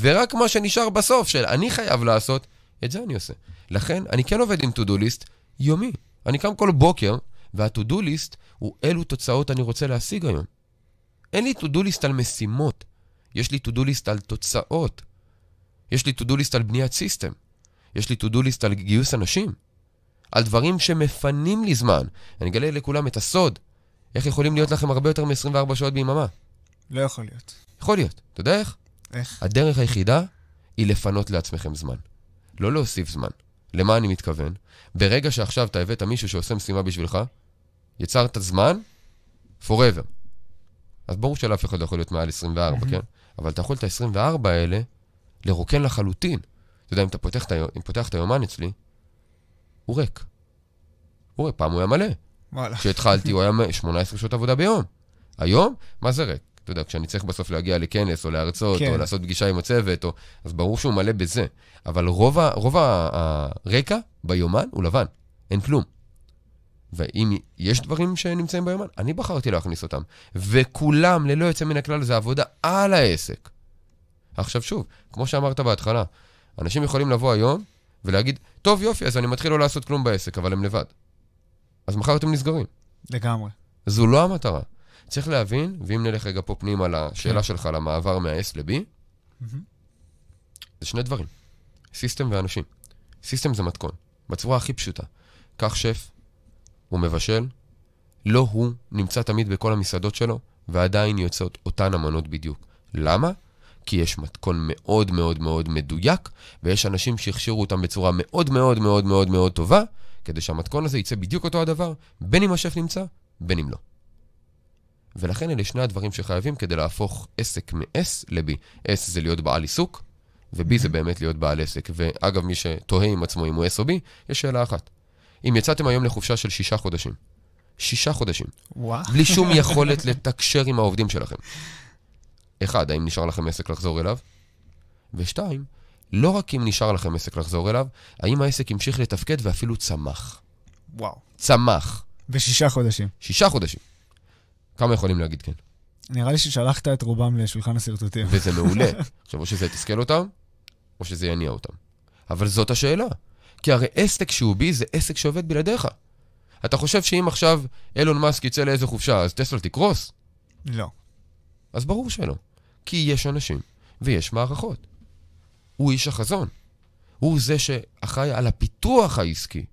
ורק מה שנשאר בסוף, של אני חייב לעשות, את זה אני עושה. לכן, אני כן עובד עם to-do list יומי. אני קם כל בוקר, וה-to-do list הוא אילו תוצאות אני רוצה להשיג היום. אין לי to-do list על משימות, יש לי to-do list על תוצאות. יש לי to-do list על בניית סיסטם. יש לי to-do list על גיוס אנשים. על דברים שמפנים לי זמן. אני אגלה לכולם את הסוד. איך יכולים להיות לכם הרבה יותר מ-24 שעות ביממה? לא יכול להיות. יכול להיות. אתה יודע איך? איך? הדרך היחידה היא לפנות לעצמכם זמן. לא להוסיף זמן. למה אני מתכוון? ברגע שעכשיו אתה הבאת מישהו שעושה משימה בשבילך, יצרת זמן forever. אז ברור שלאף אחד לא יכול להיות מעל 24, כן? אבל אתה יכול את ה-24 האלה לרוקן לחלוטין. אתה יודע, אם אתה פותח את, אם פותח את היומן אצלי, הוא ריק. הוא ריק, פעם הוא היה מלא. וואלה. כשהתחלתי הוא היה 18 שעות עבודה ביום. היום, מה זה ריק? אתה יודע, כשאני צריך בסוף להגיע לכנס, או להרצות, כן. או לעשות פגישה עם הצוות, או... אז ברור שהוא מלא בזה. אבל רוב, ה... רוב. הרקע ביומן הוא לבן, אין כלום. ואם יש דברים שנמצאים ביומן, אני בחרתי להכניס אותם. וכולם, ללא יוצא מן הכלל, זה עבודה על העסק. עכשיו שוב, כמו שאמרת בהתחלה, אנשים יכולים לבוא היום ולהגיד, טוב, יופי, אז אני מתחיל לא לעשות כלום בעסק, אבל הם לבד. אז מחר אתם נסגרים. לגמרי. זו לא המטרה. צריך להבין, ואם נלך רגע פה פנימה לשאלה כן. שלך, למעבר מה-S ל-B, מהמם. זה שני דברים. system ואנשים. system זה מתכון, בצורה הכי פשוטה. קח שף, הוא מבשל, לא הוא נמצא תמיד בכל המסעדות שלו, ועדיין יוצאות אותן המנות בדיוק. למה? כי יש מתכון מאוד מאוד מאוד מדויק, ויש אנשים שהכשירו אותם בצורה מאוד מאוד מאוד מאוד מאוד טובה, כדי שהמתכון הזה יצא בדיוק אותו הדבר, בין אם השף נמצא, בין אם לא. ולכן אלה שני הדברים שחייבים כדי להפוך עסק מ-S ל-B. S זה להיות בעל עיסוק, ו-B זה באמת להיות בעל עסק. ואגב, מי שתוהה עם עצמו אם הוא S או B, יש שאלה אחת. אם יצאתם היום לחופשה של שישה חודשים, שישה חודשים, וואו. בלי שום יכולת לתקשר עם העובדים שלכם. אחד, האם נשאר לכם עסק לחזור אליו? ושתיים, לא רק אם נשאר לכם עסק לחזור אליו, האם העסק המשיך לתפקד ואפילו צמח. וואו. צמח. בשישה חודשים. שישה חודשים. כמה יכולים להגיד כן? נראה לי ששלחת את רובם לשולחן השרטוטים. וזה מעולה. עכשיו, או שזה יתסכל אותם, או שזה יניע אותם. אבל זאת השאלה. כי הרי עסק שהוא B זה עסק שעובד בלעדיך. אתה חושב שאם עכשיו אילון מאסק יצא לאיזה חופשה, אז טסלה תקרוס? לא. אז ברור שלא. כי יש אנשים ויש מערכות. הוא איש החזון. הוא זה שאחראי על הפיתוח העסקי,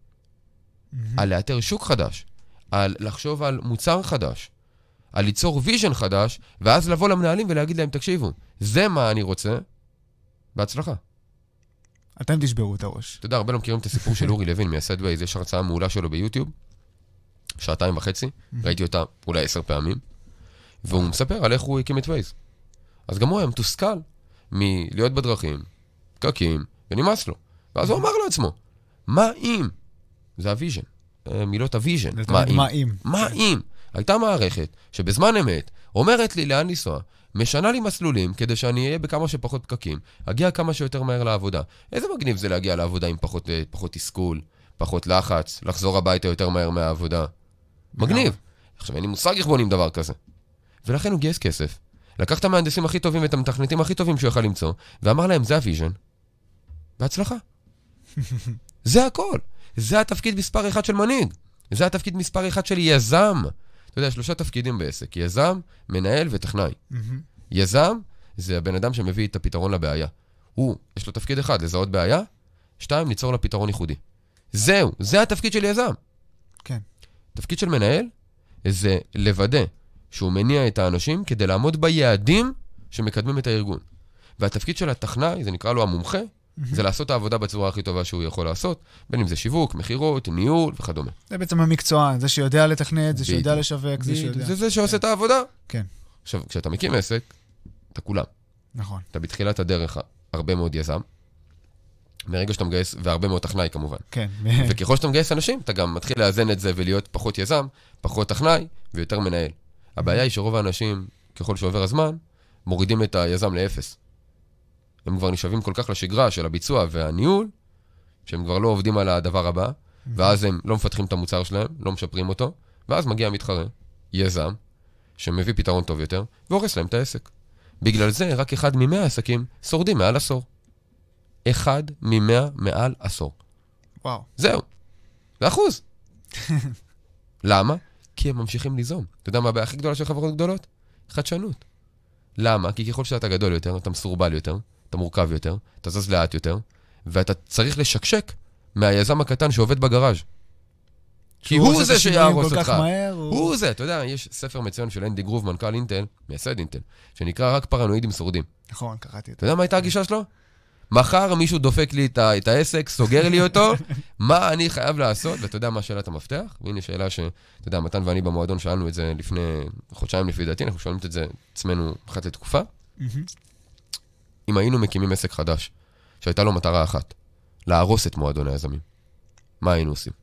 מהמם. על לאתר שוק חדש, על לחשוב על מוצר חדש, על ליצור vision חדש, ואז לבוא למנהלים ולהגיד להם, תקשיבו, זה מה אני רוצה, בהצלחה. אתם תשברו את הראש. אתה יודע, הרבה לא מכירים את הסיפור של אורי לוין מ-Waze, יש הרצאה מעולה שלו ביוטיוב, שעתיים וחצי, ראיתי אותה אולי עשר פעמים, והוא מספר על איך הוא הקים את Waze. אז גם הוא היה מתוסכל מלהיות בדרכים, פקקים, ונמאס לו. ואז הוא אמר לעצמו, מה אם? זה ה vision, אה, מילות ה vision? מה אם. מה אם? הייתה מערכת שבזמן אמת אומרת לי לאן לנסוע, משנה לי מסלולים כדי שאני אהיה בכמה שפחות פקקים, אגיע כמה שיותר מהר לעבודה. איזה מגניב זה להגיע לעבודה עם פחות, אה, פחות תסכול, פחות לחץ, לחזור הביתה יותר מהר מהעבודה. מגניב. עכשיו, אין לי מושג איך בונים דבר כזה. ולכן הוא גייס כסף, לקח את המהנדסים הכי טובים ואת המתכנתים הכי טובים שהוא יכל למצוא, ואמר להם, זה ה vision. בהצלחה. זה הכל. זה התפקיד מספר אחד של מנהיג. זה התפקיד מספר אחד של יזם. אתה יודע, שלושה תפקידים בעסק, יזם, מנהל וטכנאי. מהמם. יזם זה הבן אדם שמביא את הפתרון לבעיה. הוא, יש לו תפקיד אחד, לזהות בעיה, שתיים, ליצור לה פתרון ייחודי. זהו, זה התפקיד של יזם. כן. תפקיד של מנהל זה לוודא שהוא מניע את האנשים כדי לעמוד ביעדים שמקדמים את הארגון. והתפקיד של הטכנאי, זה נקרא לו המומחה, זה לעשות את העבודה בצורה הכי טובה שהוא יכול לעשות, בין אם זה שיווק, מכירות, ניהול וכדומה. זה בעצם המקצוען, זה שיודע לתכנת, זה שיודע. לשווק, זה שיודע. זה זה שעושה את העבודה. כן. עכשיו, כשאתה מקים עסק, אתה כולם. נכון. אתה בתחילת הדרך הרבה מאוד יזם, מרגע שאתה מגייס, והרבה מאוד טכנאי כמובן. כן. וככל שאתה מגייס אנשים, אתה גם מתחיל לאזן את זה ולהיות פחות יזם, פחות טכנאי ויותר מנהל. הבעיה היא שרוב האנשים, ככל שעובר הזמן, מורידים את היזם לאפס. הם כבר נשאבים כל כך לשגרה של הביצוע והניהול, שהם כבר לא עובדים על הדבר הבא, ואז הם לא מפתחים את המוצר שלהם, לא משפרים אותו, ואז מגיע מתחרה, יזם, שמביא פתרון טוב יותר, והורס להם את העסק. בגלל זה, רק אחד ממאה עסקים שורדים מעל עשור. אחד ממאה מעל עשור. וואו. זהו. זה אחוז. למה? כי הם ממשיכים ליזום. אתה יודע מה הבעיה הכי גדולה של חברות גדולות? חדשנות. למה? כי ככל שאתה גדול יותר, אתה מסורבל יותר, אתה מורכב יותר, אתה זז לאט יותר, ואתה צריך לשקשק מהיזם הקטן שעובד בגראז'. כי הוא זה שיהרוס אותך. מהר, הוא- הוא זה, אתה יודע, יש ספר מצוין של אנדי גרוב, מנכ"ל אינטל, מייסד אינטל, שנקרא רק פרנואידים שורדים. נכון, קראתי את אתה יודע מה הייתה הגישה שלו? מחר מישהו דופק לי את, את העסק, סוגר לי אותו, מה אני חייב לעשות? ואתה יודע מה שאלת המפתח? והנה שאלה ש... אתה יודע, מתן ואני במועדון שאלנו את זה לפני חודשיים לפי דעתי, אנחנו שואלים את זה עצמנו אחת לתקופה. אם היינו מקימים עסק חדש, שהייתה לו מטרה אחת, להרוס את מועדון היזמים, מה היינו עושים?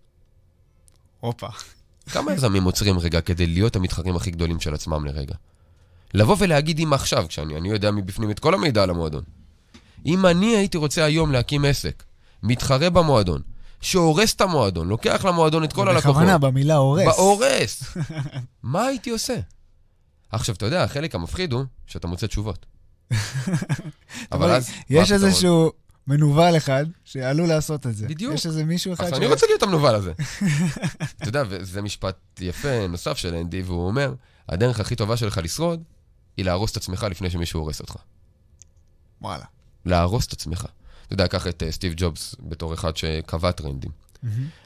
הופה. כמה יזמים עוצרים רגע כדי להיות המתחרים הכי גדולים של עצמם לרגע? לבוא ולהגיד אם עכשיו, כשאני אני יודע מבפנים את כל המידע על המועדון, אם אני הייתי רוצה היום להקים עסק, מתחרה במועדון, שהורס את המועדון, לוקח למועדון את כל הלקוחות, בכוונה, במילה הורס. בהורס, מה הייתי עושה? עכשיו, אתה יודע, החלק המפחיד הוא שאתה מוצא תשובות. אבל אז... יש? איזשהו מנוול אחד שעלול לעשות את זה. בדיוק. יש איזה מישהו אחד אז ש... אני רוצה להיות המנוול הזה. אתה יודע, וזה משפט יפה נוסף של אנדי, והוא אומר, הדרך הכי טובה שלך לשרוד, היא להרוס את עצמך לפני שמישהו הורס אותך. וואלה. להרוס את עצמך. אתה יודע, קח את אה, סטיב ג'ובס בתור אחד שקבע טרנדים.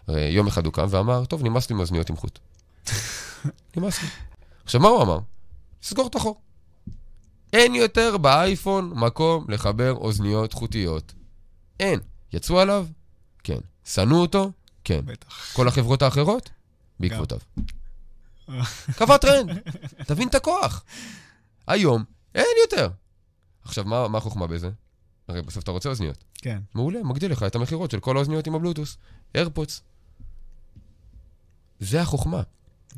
הרי יום אחד הוא קם ואמר, טוב, נמאס לי מאוזניות עם חוט. נמאס לי. עכשיו, מה הוא אמר? סגור את החור. אין יותר באייפון מקום לחבר אוזניות חוטיות. אין. יצאו עליו? כן. שנאו אותו? כן. בטח. כל החברות האחרות? בעקבותיו. קבע טרנד. תבין את הכוח. היום אין יותר. עכשיו, מה, מה החוכמה בזה? הרי בסוף אתה רוצה אוזניות. כן. מעולה, מגדיל לך את המכירות של כל האוזניות עם הבלוטוס. איירפודס. זה החוכמה.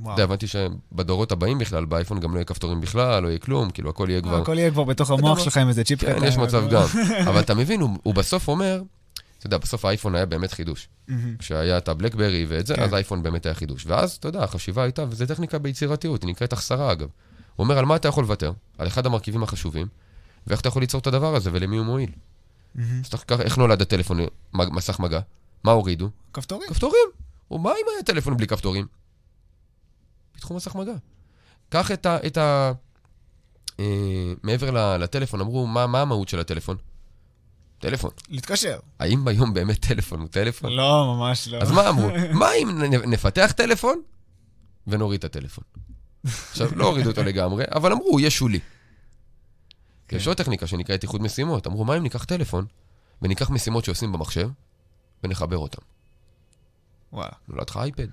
אתה. יודע, הבנתי שבדורות הבאים בכלל, באייפון גם לא יהיה כפתורים בכלל, לא יהיה כלום, כאילו הכל יהיה כבר... הכל יהיה כבר בתוך המוח מה? שלך עם איזה צ'יפ כן, יש מצב גם. אבל אתה מבין, הוא, בסוף אומר, אתה יודע, בסוף האייפון היה באמת חידוש. כשהיה את הבלקברי ואת זה, כן. אז האייפון באמת היה חידוש. ואז, אתה יודע, החשיבה הייתה, וזו טכניקה ביצירתיות, היא נקראת החסרה אגב. הוא אומר, על מה אתה יכול לוותר? על אחד המרכיבים החשובים, ואיך אתה יכול ליצור את הדבר הזה, ולמי הוא מועיל. אז איך נולד הטלפון, מסך מגע? מה הורידו? כפתורים. כפתורים. ומה אם היה טלפון בלי כפתורים? פיתחו מסך מגע. קח את ה... את ה אה, מעבר לטלפון, אמרו, מה, מה המהות של הטלפון? טלפון. להתקשר. האם היום באמת טלפון הוא טלפון? לא, ממש לא. אז מה אמרו? מה אם נפתח טלפון ונוריד את הטלפון? עכשיו, לא הורידו אותו לגמרי, אבל אמרו, הוא יהיה שולי. כן. יש עוד טכניקה שנקראת איחוד משימות. אמרו, מה אם ניקח טלפון וניקח משימות שעושים במחשב ונחבר אותם? וואלה. נולד לך אייפד.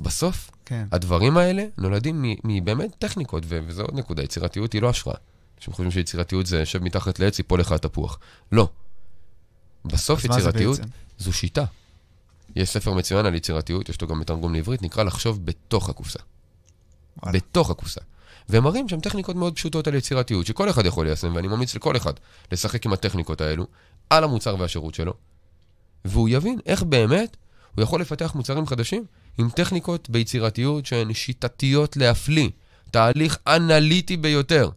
בסוף, כן. הדברים האלה נולדים מבאמת טכניקות, וזו עוד נקודה, יצירתיות היא לא השראה. אנשים חושבים שיצירתיות זה יושב מתחת לעץ, ייפול לך התפוח. לא. בסוף יצירתיות? זו שיטה. יש ספר מצוין על יצירתיות, יש לו גם מתרגום לעברית, נקרא לחשוב בתוך הקופסה. וואלה. בתוך הקופסה. והם מראים שם טכניקות מאוד פשוטות על יצירתיות, שכל אחד יכול ליישם, ואני ממליץ לכל אחד לשחק עם הטכניקות האלו, על המוצר והשירות שלו, והוא יבין איך באמת הוא יכול לפתח מוצרים חדשים עם טכניקות ביצירתיות שהן שיטתיות להפליא. תהליך אנליטי ביותר.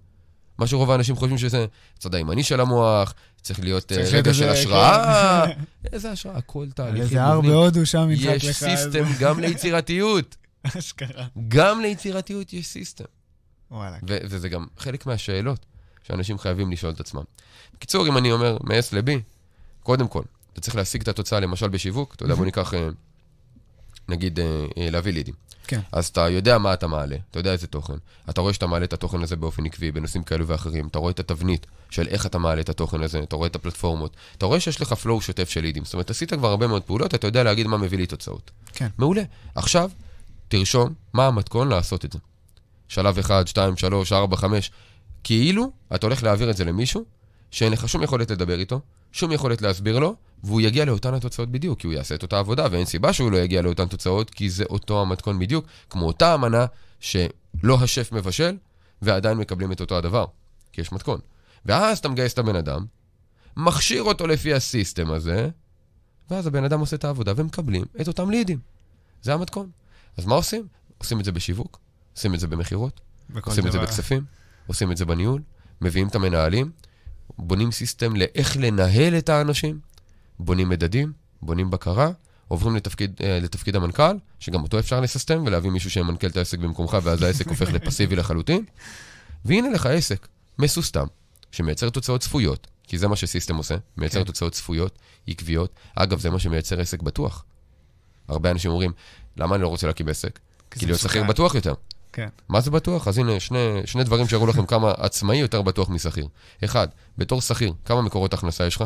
מה שרוב האנשים חושבים שזה צד הימני של המוח, צריך להיות אה, צריך רגע של השראה. איזה השראה? הכל על תהליכים איזה הר. בהודו שם ידחק לך. יש system גם ליצירתיות. אשכרה. גם ליצירתיות יש system. וואלה. וזה גם חלק מהשאלות שאנשים חייבים לשאול את עצמם. בקיצור, אם אני אומר מ-S ל-B, קודם כל, אתה צריך להשיג את התוצאה למשל בשיווק, אתה יודע, בוא ניקח, אה, נגיד, אה, אה, להביא לידים. כן. אז אתה יודע מה אתה מעלה, אתה יודע איזה תוכן. אתה רואה שאתה מעלה את התוכן הזה באופן עקבי, בנושאים כאלו ואחרים. אתה רואה את התבנית של איך אתה מעלה את התוכן הזה, אתה רואה את הפלטפורמות. אתה רואה שיש לך flow שוטף של לידים. זאת אומרת, עשית כבר הרבה מאוד פעולות, אתה יודע להגיד מה מביא לי תוצאות. כן. מעולה. עכשיו, תרשום מה המתכון לעשות את זה. שלב 1, 2, 3, 4, 5. כאילו אתה הולך להעביר את זה למישהו שאין לך שום יכולת לדבר איתו, שום יכולת להסביר לו, והוא יגיע לאותן התוצאות בדיוק, כי הוא יעשה את אותה עבודה, ואין סיבה שהוא לא יגיע לאותן תוצאות, כי זה אותו המתכון בדיוק, כמו אותה אמנה שלא השף מבשל, ועדיין מקבלים את אותו הדבר, כי יש מתכון. ואז אתה מגייס את הבן אדם, מכשיר אותו לפי הסיסטם הזה, ואז הבן אדם עושה את העבודה ומקבלים את אותם לידים. זה המתכון. אז מה עושים? עושים את זה בשיווק, עושים את זה במכירות, עושים את זה בכספים, עושים את זה בניהול, מביאים את המנהלים, בונים סיסטם לאיך לנהל את האנשים, בונים מדדים, בונים בקרה, עוברים לתפקיד, אה, לתפקיד המנכ"ל, שגם אותו אפשר לססטם ולהביא מישהו שמנכ"ל את העסק במקומך, ואז העסק הופך לפסיבי לחלוטין. והנה לך עסק מסוסתם, שמייצר תוצאות צפויות, כי זה מה שסיסטם עושה, מייצר כן. תוצאות צפויות, עקביות. אגב, זה מה שמייצר עסק בטוח. הרבה אנשים אומרים, למה אני לא רוצה להקים עסק? כי להיות שכיר בטוח יותר. כן. מה זה בטוח? אז הנה, שני, שני דברים שיראו לכם כמה עצמאי יותר בטוח משכיר. אחד, בתור שכיר, כמה מקורות הכנסה יש לך?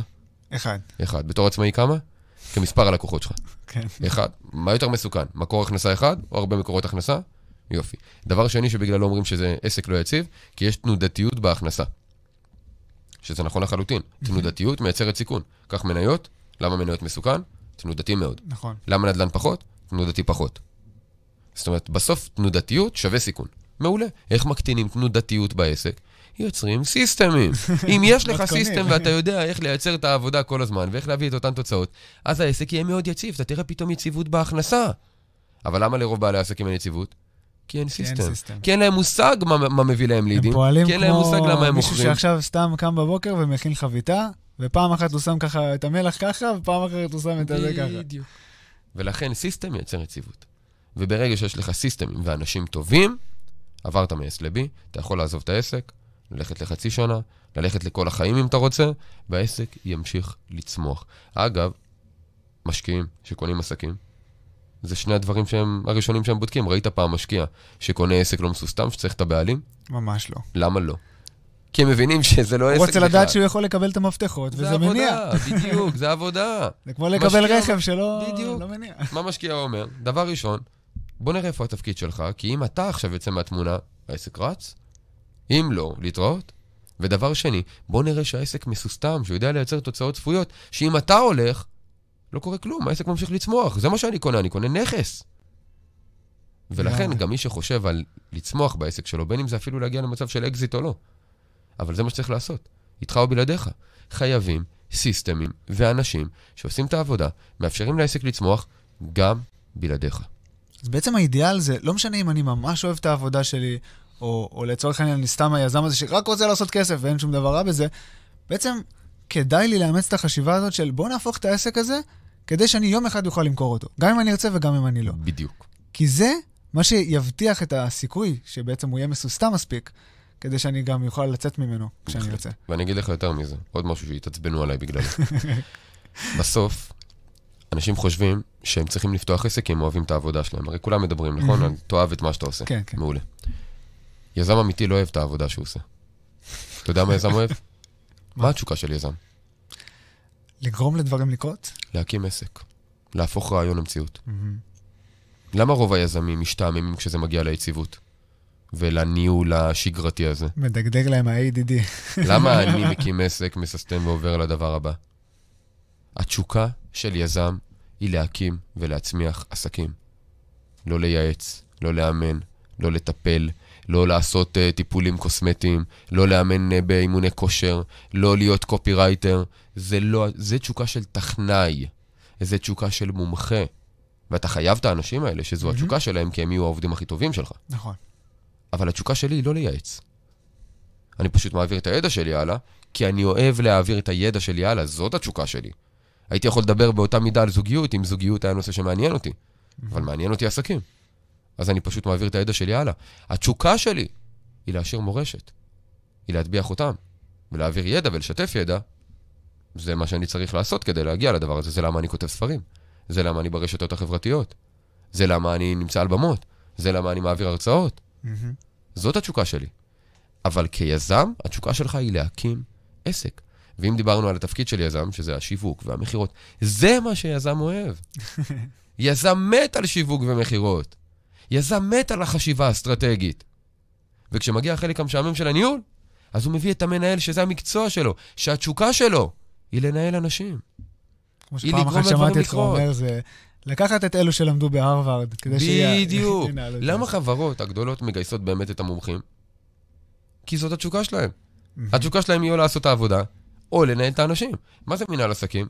אחד. אחד. בתור עצמאי כמה? כמספר הלקוחות שלך. כן. אחד. מה יותר מסוכן? מקור הכנסה אחד או הרבה מקורות הכנסה? יופי. דבר שני שבגללו אומרים שזה עסק לא יציב, כי יש תנודתיות בהכנסה. שזה נכון לחלוטין. תנודתיות מייצרת סיכון. קח מניות, למה מניות מסוכן? תנודתי מאוד. נכון. למה נדל"ן פחות? תנודתי פחות. זאת אומרת, בסוף תנודתיות שווה סיכון. מעולה. איך מקטינים תנודתיות בעסק? יוצרים סיסטמים. אם יש לך system ואתה יודע איך לייצר את העבודה כל הזמן ואיך להביא את אותן תוצאות, אז העסק יהיה מאוד יציב, אתה תראה פתאום יציבות בהכנסה. אבל למה לרוב בעלי העסקים אין יציבות? כי אין system. כי אין להם מושג מה, מה מביא להם לידים. הם פועלים כמו מישהו שעכשיו סתם קם בבוקר ומכין חביתה, ופעם אחת הוא שם ככה את המלח ככה, ופעם אחרת הוא שם את זה ככה. בדיוק. ולכן system מייצר יציבות. וברגע שיש לך סיסטמים ואנשים טובים, עברת מ-S ל-B, אתה יכול לעזוב את העסק, ללכת לחצי שנה, ללכת לכל החיים אם אתה רוצה, והעסק ימשיך לצמוח. אגב, משקיעים שקונים עסקים, זה שני הדברים שהם הראשונים שהם בודקים. ראית פעם משקיע שקונה עסק לא מסוסתם, שצריך את הבעלים? ממש לא. למה לא? כי הם מבינים שזה לא עסק בכלל. הוא רוצה לדעת שהוא יכול לקבל את המפתחות, וזה מניע. זה עבודה, בדיוק, זה עבודה. זה כמו לקבל רכב שלא לא מניע. מה משקיע אומר? דבר ראשון, בוא נראה איפה התפקיד שלך, כי אם אתה עכשיו יוצא מהתמונה, העסק רץ? אם לא, להתראות. ודבר שני, בוא נראה שהעסק מסוסתם, שהוא יודע לייצר תוצאות צפויות, שאם אתה הולך, לא קורה כלום, העסק ממשיך לצמוח. זה מה שאני קונה, אני קונה נכס. ולכן גם מי שחושב על לצמוח בעסק שלו, בין אם זה אפילו להגיע למצב של אקזיט או לא, אבל זה מה שצריך לעשות, איתך או בלעדיך. חייבים סיסטמים ואנשים שעושים את העבודה, מאפשרים לעסק לצמוח גם בלעדיך. אז בעצם האידיאל זה, לא משנה אם אני ממש אוהב את העבודה שלי, או, או לצורך העניין, אני סתם היזם הזה שרק רוצה לעשות כסף ואין שום דבר רע בזה, בעצם כדאי לי לאמץ את החשיבה הזאת של בוא נהפוך את העסק הזה, כדי שאני יום אחד אוכל למכור אותו. גם אם אני ארצה וגם אם אני לא. בדיוק. כי זה מה שיבטיח את הסיכוי שבעצם הוא יהיה מסוסתם מספיק, כדי שאני גם אוכל לצאת ממנו כשאני ארצה. ואני אגיד לך יותר מזה, עוד משהו שיתעצבנו עליי בגללו. בסוף, אנשים חושבים שהם צריכים לפתוח עסק כי הם אוהבים את העבודה שלהם. הרי כולם מדברים, נכון? תאהב את מה שאתה עושה. כן, כן. מעולה. יזם אמיתי לא אוהב את העבודה שהוא עושה. אתה יודע מה יזם אוהב? מה התשוקה של יזם? לגרום לדברים לקרות? להקים עסק. להפוך רעיון למציאות. למה רוב היזמים משתעממים כשזה מגיע ליציבות? ולניהול השגרתי הזה? מדגדג להם ה-ADD. למה אני מקים עסק, מססטם ועובר לדבר הבא? התשוקה של יזם היא להקים ולהצמיח עסקים. לא לייעץ, לא לאמן, לא לטפל, לא לעשות אה, טיפולים קוסמטיים, לא לאמן אה, באימוני כושר, לא להיות קופירייטר. זה לא, זה תשוקה של טכנאי, זה תשוקה של מומחה. ואתה חייב את האנשים האלה שזו mm-hmm. התשוקה שלהם, כי הם יהיו העובדים הכי טובים שלך. נכון. אבל התשוקה שלי היא לא לייעץ. אני פשוט מעביר את הידע שלי הלאה, כי אני אוהב להעביר את הידע שלי הלאה, זאת התשוקה שלי. הייתי יכול לדבר באותה מידה על זוגיות, אם זוגיות היה נושא שמעניין אותי. Mm-hmm. אבל מעניין אותי עסקים. אז אני פשוט מעביר את הידע שלי הלאה. התשוקה שלי היא להשאיר מורשת, היא להטביע חותם, ולהעביר ידע ולשתף ידע. זה מה שאני צריך לעשות כדי להגיע לדבר הזה, זה למה אני כותב ספרים. זה למה אני ברשתות החברתיות. זה למה אני נמצא על במות. זה למה אני מעביר הרצאות. Mm-hmm. זאת התשוקה שלי. אבל כיזם, התשוקה שלך היא להקים עסק. ואם דיברנו על התפקיד של יזם, שזה השיווק והמכירות, זה מה שיזם אוהב. יזם מת על שיווק ומכירות. יזם מת על החשיבה האסטרטגית. וכשמגיע החלק המשעמם של הניהול, אז הוא מביא את המנהל שזה המקצוע שלו, שהתשוקה שלו היא לנהל אנשים. כמו שפעם אחת שמעתי אותך אומר, זה לקחת את אלו שלמדו בהרווארד, כדי שיהיה... בדיוק. למה חברות הגדולות מגייסות באמת את המומחים? כי זאת התשוקה שלהם. התשוקה שלהם היא או לעשות את העבודה, או לנהל את האנשים. מה זה מנהל עסקים?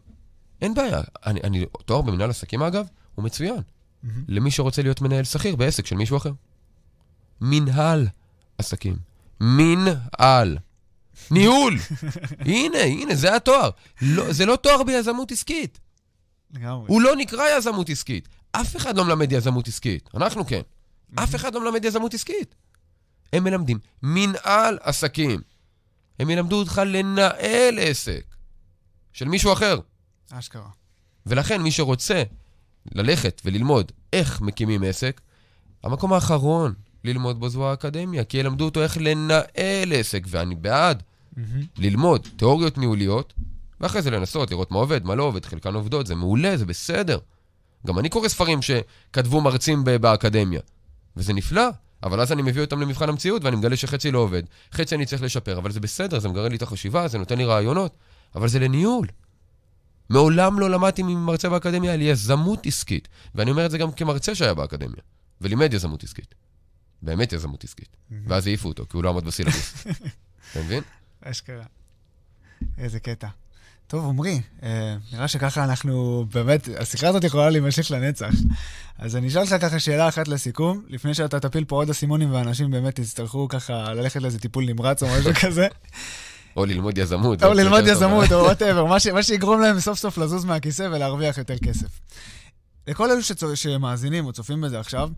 אין בעיה. אני, אני, תואר במנהל עסקים, אגב, הוא מצוין. למי שרוצה להיות מנהל שכיר בעסק של מישהו אחר. מנהל עסקים. מנהל. ניהול. הנה, הנה, זה התואר. לא, זה לא תואר ביזמות עסקית. לגמרי. הוא לא נקרא יזמות עסקית. אף אחד לא מלמד יזמות עסקית. אנחנו כן. אף אחד לא מלמד יזמות עסקית. הם מלמדים מנהל עסקים. הם ילמדו אותך לנהל עסק של מישהו אחר. אשכרה. ולכן מי שרוצה ללכת וללמוד איך מקימים עסק, המקום האחרון ללמוד בו זו האקדמיה, כי ילמדו אותו איך לנהל עסק, ואני בעד ללמוד תיאוריות ניהוליות, ואחרי זה לנסות לראות מה עובד, מה לא עובד, חלקן עובדות, זה מעולה, זה בסדר. גם אני קורא ספרים שכתבו מרצים ב- באקדמיה, וזה נפלא, אבל אז אני מביא אותם למבחן המציאות ואני מגלה שחצי לא עובד, חצי אני צריך לשפר, אבל זה בסדר, זה מגרד לי את החשיבה, זה נותן לי רעיונות, אבל זה לניהול. מעולם לא למדתי ממרצה באקדמיה על יזמות עסקית, ואני אומר את זה גם כמרצה שהיה באקדמיה, ולימד יזמות עסקית. באמת יזמות עסקית. ואז העיפו אותו, כי הוא לא עמד בסילבוס. אתה מבין? אשכרה. איזה קטע. טוב, עמרי, אה, נראה שככה אנחנו, באמת, השיחה הזאת יכולה להימשך לנצח. אז אני אשאל אותך ככה שאלה אחת לסיכום, לפני שאתה תפיל פה עוד אסימונים ואנשים באמת יצטרכו ככה ללכת לאיזה טיפול נמרץ או משהו כזה, או ללמוד יזמות. או ללמוד. יזמות או whatever, מה שיגרום להם סוף סוף לזוז מהכיסא ולהרוויח יותר כסף. לכל אלו שצו- שמאזינים או צופים בזה עכשיו,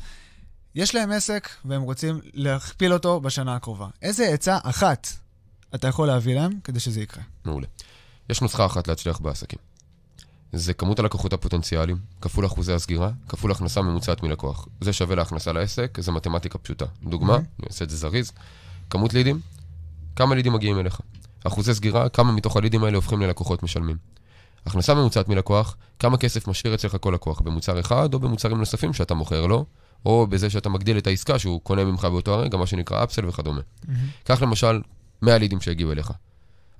יש להם עסק והם רוצים להכפיל אותו בשנה הקרובה. איזה עצה אחת אתה יכול להביא להם כדי שזה יקרה? מעולה. יש נוסחה אחת להצליח בעסקים. זה כמות הלקוחות הפוטנציאליים, כפול אחוזי הסגירה, כפול הכנסה ממוצעת מלקוח. זה שווה להכנסה לעסק, זה מתמטיקה פשוטה. דוגמה, אהמ. אני אעשה את זה זריז, כמות לידים, כמה לידים מגיעים אליך. אחוזי סגירה, כמה מתוך הלידים האלה הופכים ללקוחות משלמים. הכנסה ממוצעת מלקוח, כמה כסף משאיר אצלך כל לקוח, במוצר אחד או במוצרים נוספים שאתה מוכר לו, או בזה שאתה מגדיל את העסקה שהוא קונה ממך באותו הרגע, מה שנקרא אפסל וכדומה. קח למשל 100 לידים שהגיעו אליך.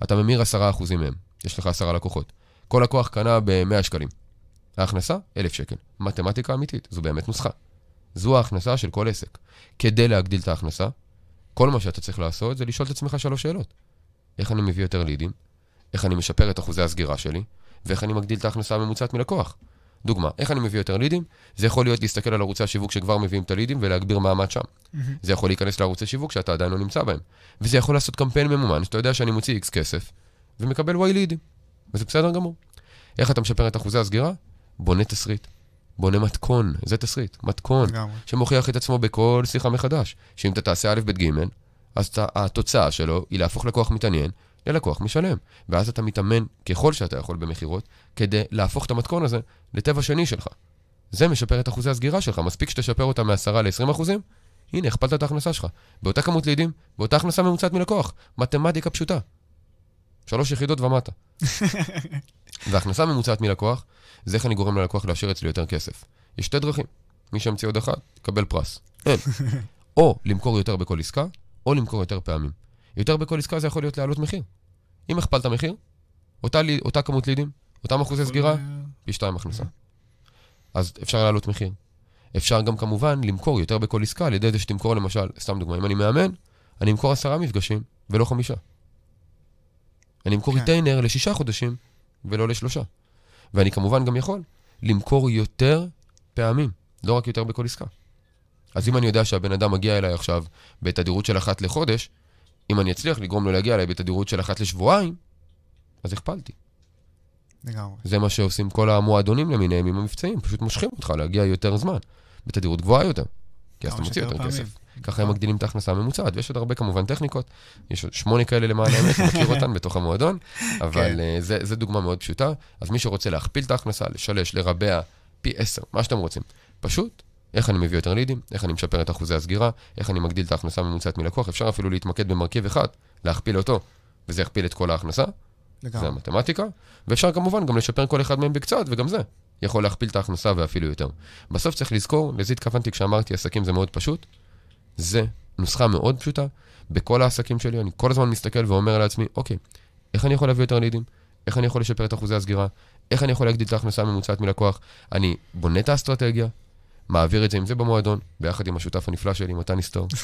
אתה ממיר 10% מהם, יש לך 10 לקוחות. כל לקוח קנה ב-100 שקלים. ההכנסה, 1,000 שקל. מתמטיקה אמיתית, זו באמת נוסחה. זו ההכנסה של כל עסק. כדי להגדיל את ההכנסה, כל מה שאתה צריך לעשות זה לשאול את עצמך שלוש שאלות. איך אני מביא יותר לידים? איך אני משפר את אחוזי הסגירה שלי? ואיך אני מגדיל את ההכנסה הממוצעת מלקוח? דוגמה, איך אני מביא יותר לידים? זה יכול להיות להסתכל על ערוצי השיווק שכבר מביאים את הלידים ולהגביר מעמד שם. זה יכול להיכנס לערוצי שיווק שאתה עדיין לא נמצא בהם. וזה יכול לעשות קמפיין ממומן, שאתה יודע שאני מוציא X כסף, ומקבל Y לידים. וזה בסדר גמור. איך אתה משפר את אחוזי הסגירה? בונה תסריט. בונה מתכון, זה תסריט, מתכון, לגמרי. שמוכיח את עצמו בכל שיחה מחדש. שאם אתה תעשה א', ב', ג', אז התוצאה שלו היא להפוך לקוח מתעניין ללקוח משלם. ואז אתה מתאמן ככל שאתה יכול במכירות, כדי להפוך את המתכון הזה לטבע שני שלך. זה משפר את אחוזי הסגירה שלך, מספיק שתשפר אותה מ-10 ל-20 אחוזים, הנה, הכפלת את ההכנסה שלך. באותה כמות לידים, באותה הכנסה ממוצעת מלקוח. מתמטיקה פשוטה. שלוש יחידות ומטה. והכנסה ממוצעת מלקוח, זה איך אני גורם ללקוח להשאיר אצלי יותר כסף. יש שתי דרכים. מי שימציא עוד אחד, יקבל פרס. אין. או למכור יותר בכל עסקה, או למכור יותר פעמים. יותר בכל עסקה זה יכול להיות להעלות מחיר. אם הכפלת מחיר, אותה, לי- אותה כמות לידים, אותם אחוזי סגירה, פי שתיים הכנסה. אז אפשר להעלות מחיר. אפשר גם כמובן למכור יותר בכל עסקה על ידי זה שתמכור למשל, סתם דוגמה, אם אני מאמן, אני אמכור עשרה מפגשים ולא חמישה. אני אמכור כן. ריטיינר לשישה חודשים ולא לשלושה. ואני כמובן גם יכול למכור יותר פעמים, לא רק יותר בכל עסקה. אז אם אני יודע שהבן אדם מגיע אליי עכשיו בתדירות של אחת לחודש, אם אני אצליח לגרום לו להגיע אליי בתדירות של אחת לשבועיים, אז הכפלתי. לגמרי. זה מה שעושים כל המועדונים למיניהם עם המבצעים, פשוט מושכים אותך להגיע יותר זמן, בתדירות גבוהה יותר. כי אז אתה מוציא יותר פעמים. כסף. ככה הם מגדילים את ההכנסה הממוצעת, ויש עוד הרבה כמובן טכניקות. יש עוד שמונה כאלה למען האמת, מכיר אותן בתוך המועדון, אבל כן. אה, זה, זה דוגמה מאוד פשוטה. אז מי שרוצה להכפיל את ההכנסה, לשלש, לרבע, פי עשר, מה שאתם רוצים. פשוט, איך אני מביא יותר לידים, איך אני משפר את אחוזי הסגירה, איך אני מגדיל את ההכנסה הממוצעת מלקוח, אפשר אפילו להתמקד במרכיב אחד, להכפיל אותו, וזה יכפיל את כל ההכנסה, זה לגמרי. המתמטיקה, ואפשר כמובן גם לשפר כל אחד מהם בקצת, וגם זה יכול להכפיל את ההכנסה ואפילו יותר. בסוף צריך לזכור, לזה התכוונתי כשאמרתי עסקים זה מאוד פשוט, זה נוסחה מאוד פשוטה, בכל העסקים שלי אני כל הזמן מסתכל ואומר לעצמי, אוקיי, איך אני יכול להביא יותר לידים? איך אני יכול לשפר את אחוזי הסגירה? איך אני יכול להגדיל את ההכנסה הממוצעת מלקוח? אני בונה את האסטרטגיה, מעביר את זה עם זה במועדון, ביחד עם השותף הנפלא שלי, מתן היסטור.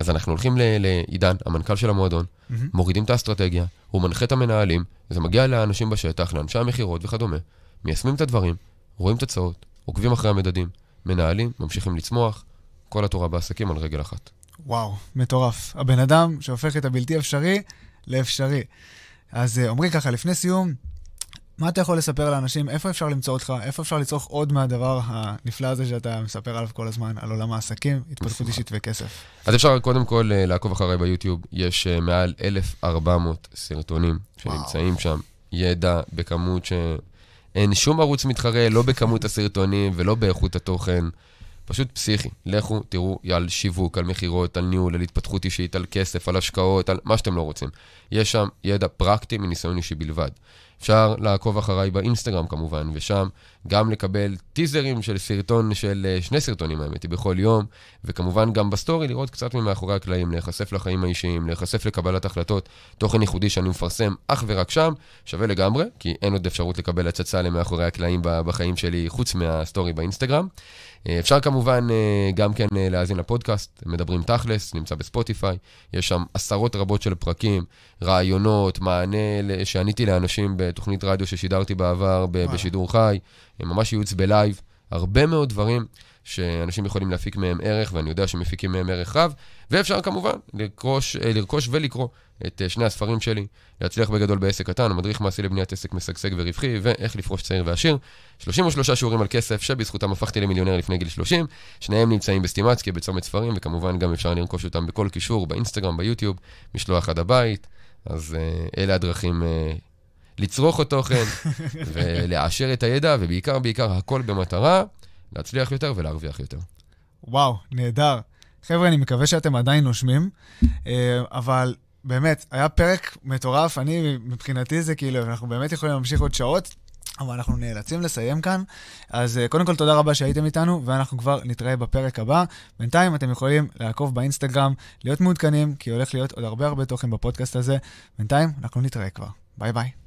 אז אנחנו הולכים לעידן, המנכ"ל של המועדון, מהמם. מורידים את האסטרטגיה, הוא מנחה את המנהלים, זה מגיע לאנשים בשטח, לאנשי המכירות וכדומה, מיישמים את הדברים, רואים תוצאות, עוקבים אחרי המדדים, מנהלים, ממשיכים לצמוח, כל התורה בעסקים על רגל אחת. וואו, מטורף. הבן אדם שהופך את הבלתי אפשרי לאפשרי. אז אה, עמרי, ככה, לפני סיום, מה אתה יכול לספר לאנשים? איפה אפשר למצוא אותך? איפה אפשר לצרוך עוד מהדבר הנפלא הזה שאתה מספר עליו כל הזמן, על עולם העסקים, התפתחות. אישית וכסף? אז אפשר קודם כל אה, לעקוב אחריי ביוטיוב, יש אה, מעל 1,400 סרטונים שנמצאים שם, ידע בכמות שאין שום ערוץ מתחרה, לא בכמות הסרטונים ולא באיכות התוכן. פשוט פסיכי. לכו, תראו על שיווק, על מכירות, על ניהול, על התפתחות אישית, על כסף, על השקעות, על מה שאתם לא רוצים. יש שם ידע פרקטי מניסיון אישי בלבד. אפשר לעקוב אחריי באינסטגרם כמובן, ושם גם לקבל טיזרים של סרטון, של אה, שני סרטונים האמת היא, בכל יום, וכמובן גם בסטורי לראות קצת ממאחורי הקלעים, להיחשף לחיים האישיים, להיחשף לקבלת החלטות, תוכן ייחודי שאני מפרסם אך ורק שם, שווה לגמרי, כי אין עוד אפשרות לקבל הצצה למאחורי הקלעים בחיים שלי, חוץ מהסטורי באינסטגרם. אה, אפשר כמובן אה, גם כן להאזין לפודקאסט, מדברים תכלס, נמצא בספוטיפיי, יש שם עשרות רבות של פרקים, רעיונות, מענה שעניתי לאנשים בתוכנית רדיו ששידרתי בעבר ב-. בשידור חי, ממש ייעוץ ב live, הרבה מאוד דברים שאנשים יכולים להפיק מהם ערך, ואני יודע שמפיקים מהם ערך רב, ואפשר כמובן לרכוש, אה, לרכוש ולקרוא את אה, שני הספרים שלי, להצליח בגדול בעסק קטן, מדריך מעשי לבניית עסק משגשג ורווחי, ואיך לפרוש צעיר ועשיר. 33 שיעורים על כסף, שבזכותם הפכתי למיליונר לפני גיל 30. שניהם נמצאים בסטימצקי, בצומת ספרים, וכמובן גם אפשר לרכוש אותם בכל קישור, באינסטגרם, ביוטיוב, משלוח עד הבית. אז אה, אלה הדרכים אה, לצרוך עוד תוכן ולהעשר את הידע, ובעיקר, בעיקר, הכל במטרה להצליח יותר ולהרוויח יותר. וואו, נהדר. חבר'ה, אני מקווה שאתם עדיין נושמים, אה, אבל באמת, היה פרק מטורף. אני, מבחינתי זה כאילו, אנחנו באמת יכולים להמשיך עוד שעות, אבל אנחנו נאלצים לסיים כאן. אז אה, קודם כל, תודה רבה שהייתם איתנו, ואנחנו כבר נתראה בפרק הבא. בינתיים אתם יכולים לעקוב באינסטגרם, להיות מעודכנים, כי הולך להיות עוד הרבה הרבה תוכן בפודקאסט הזה. בינתיים, אנחנו נתראה כבר. ביי ביי.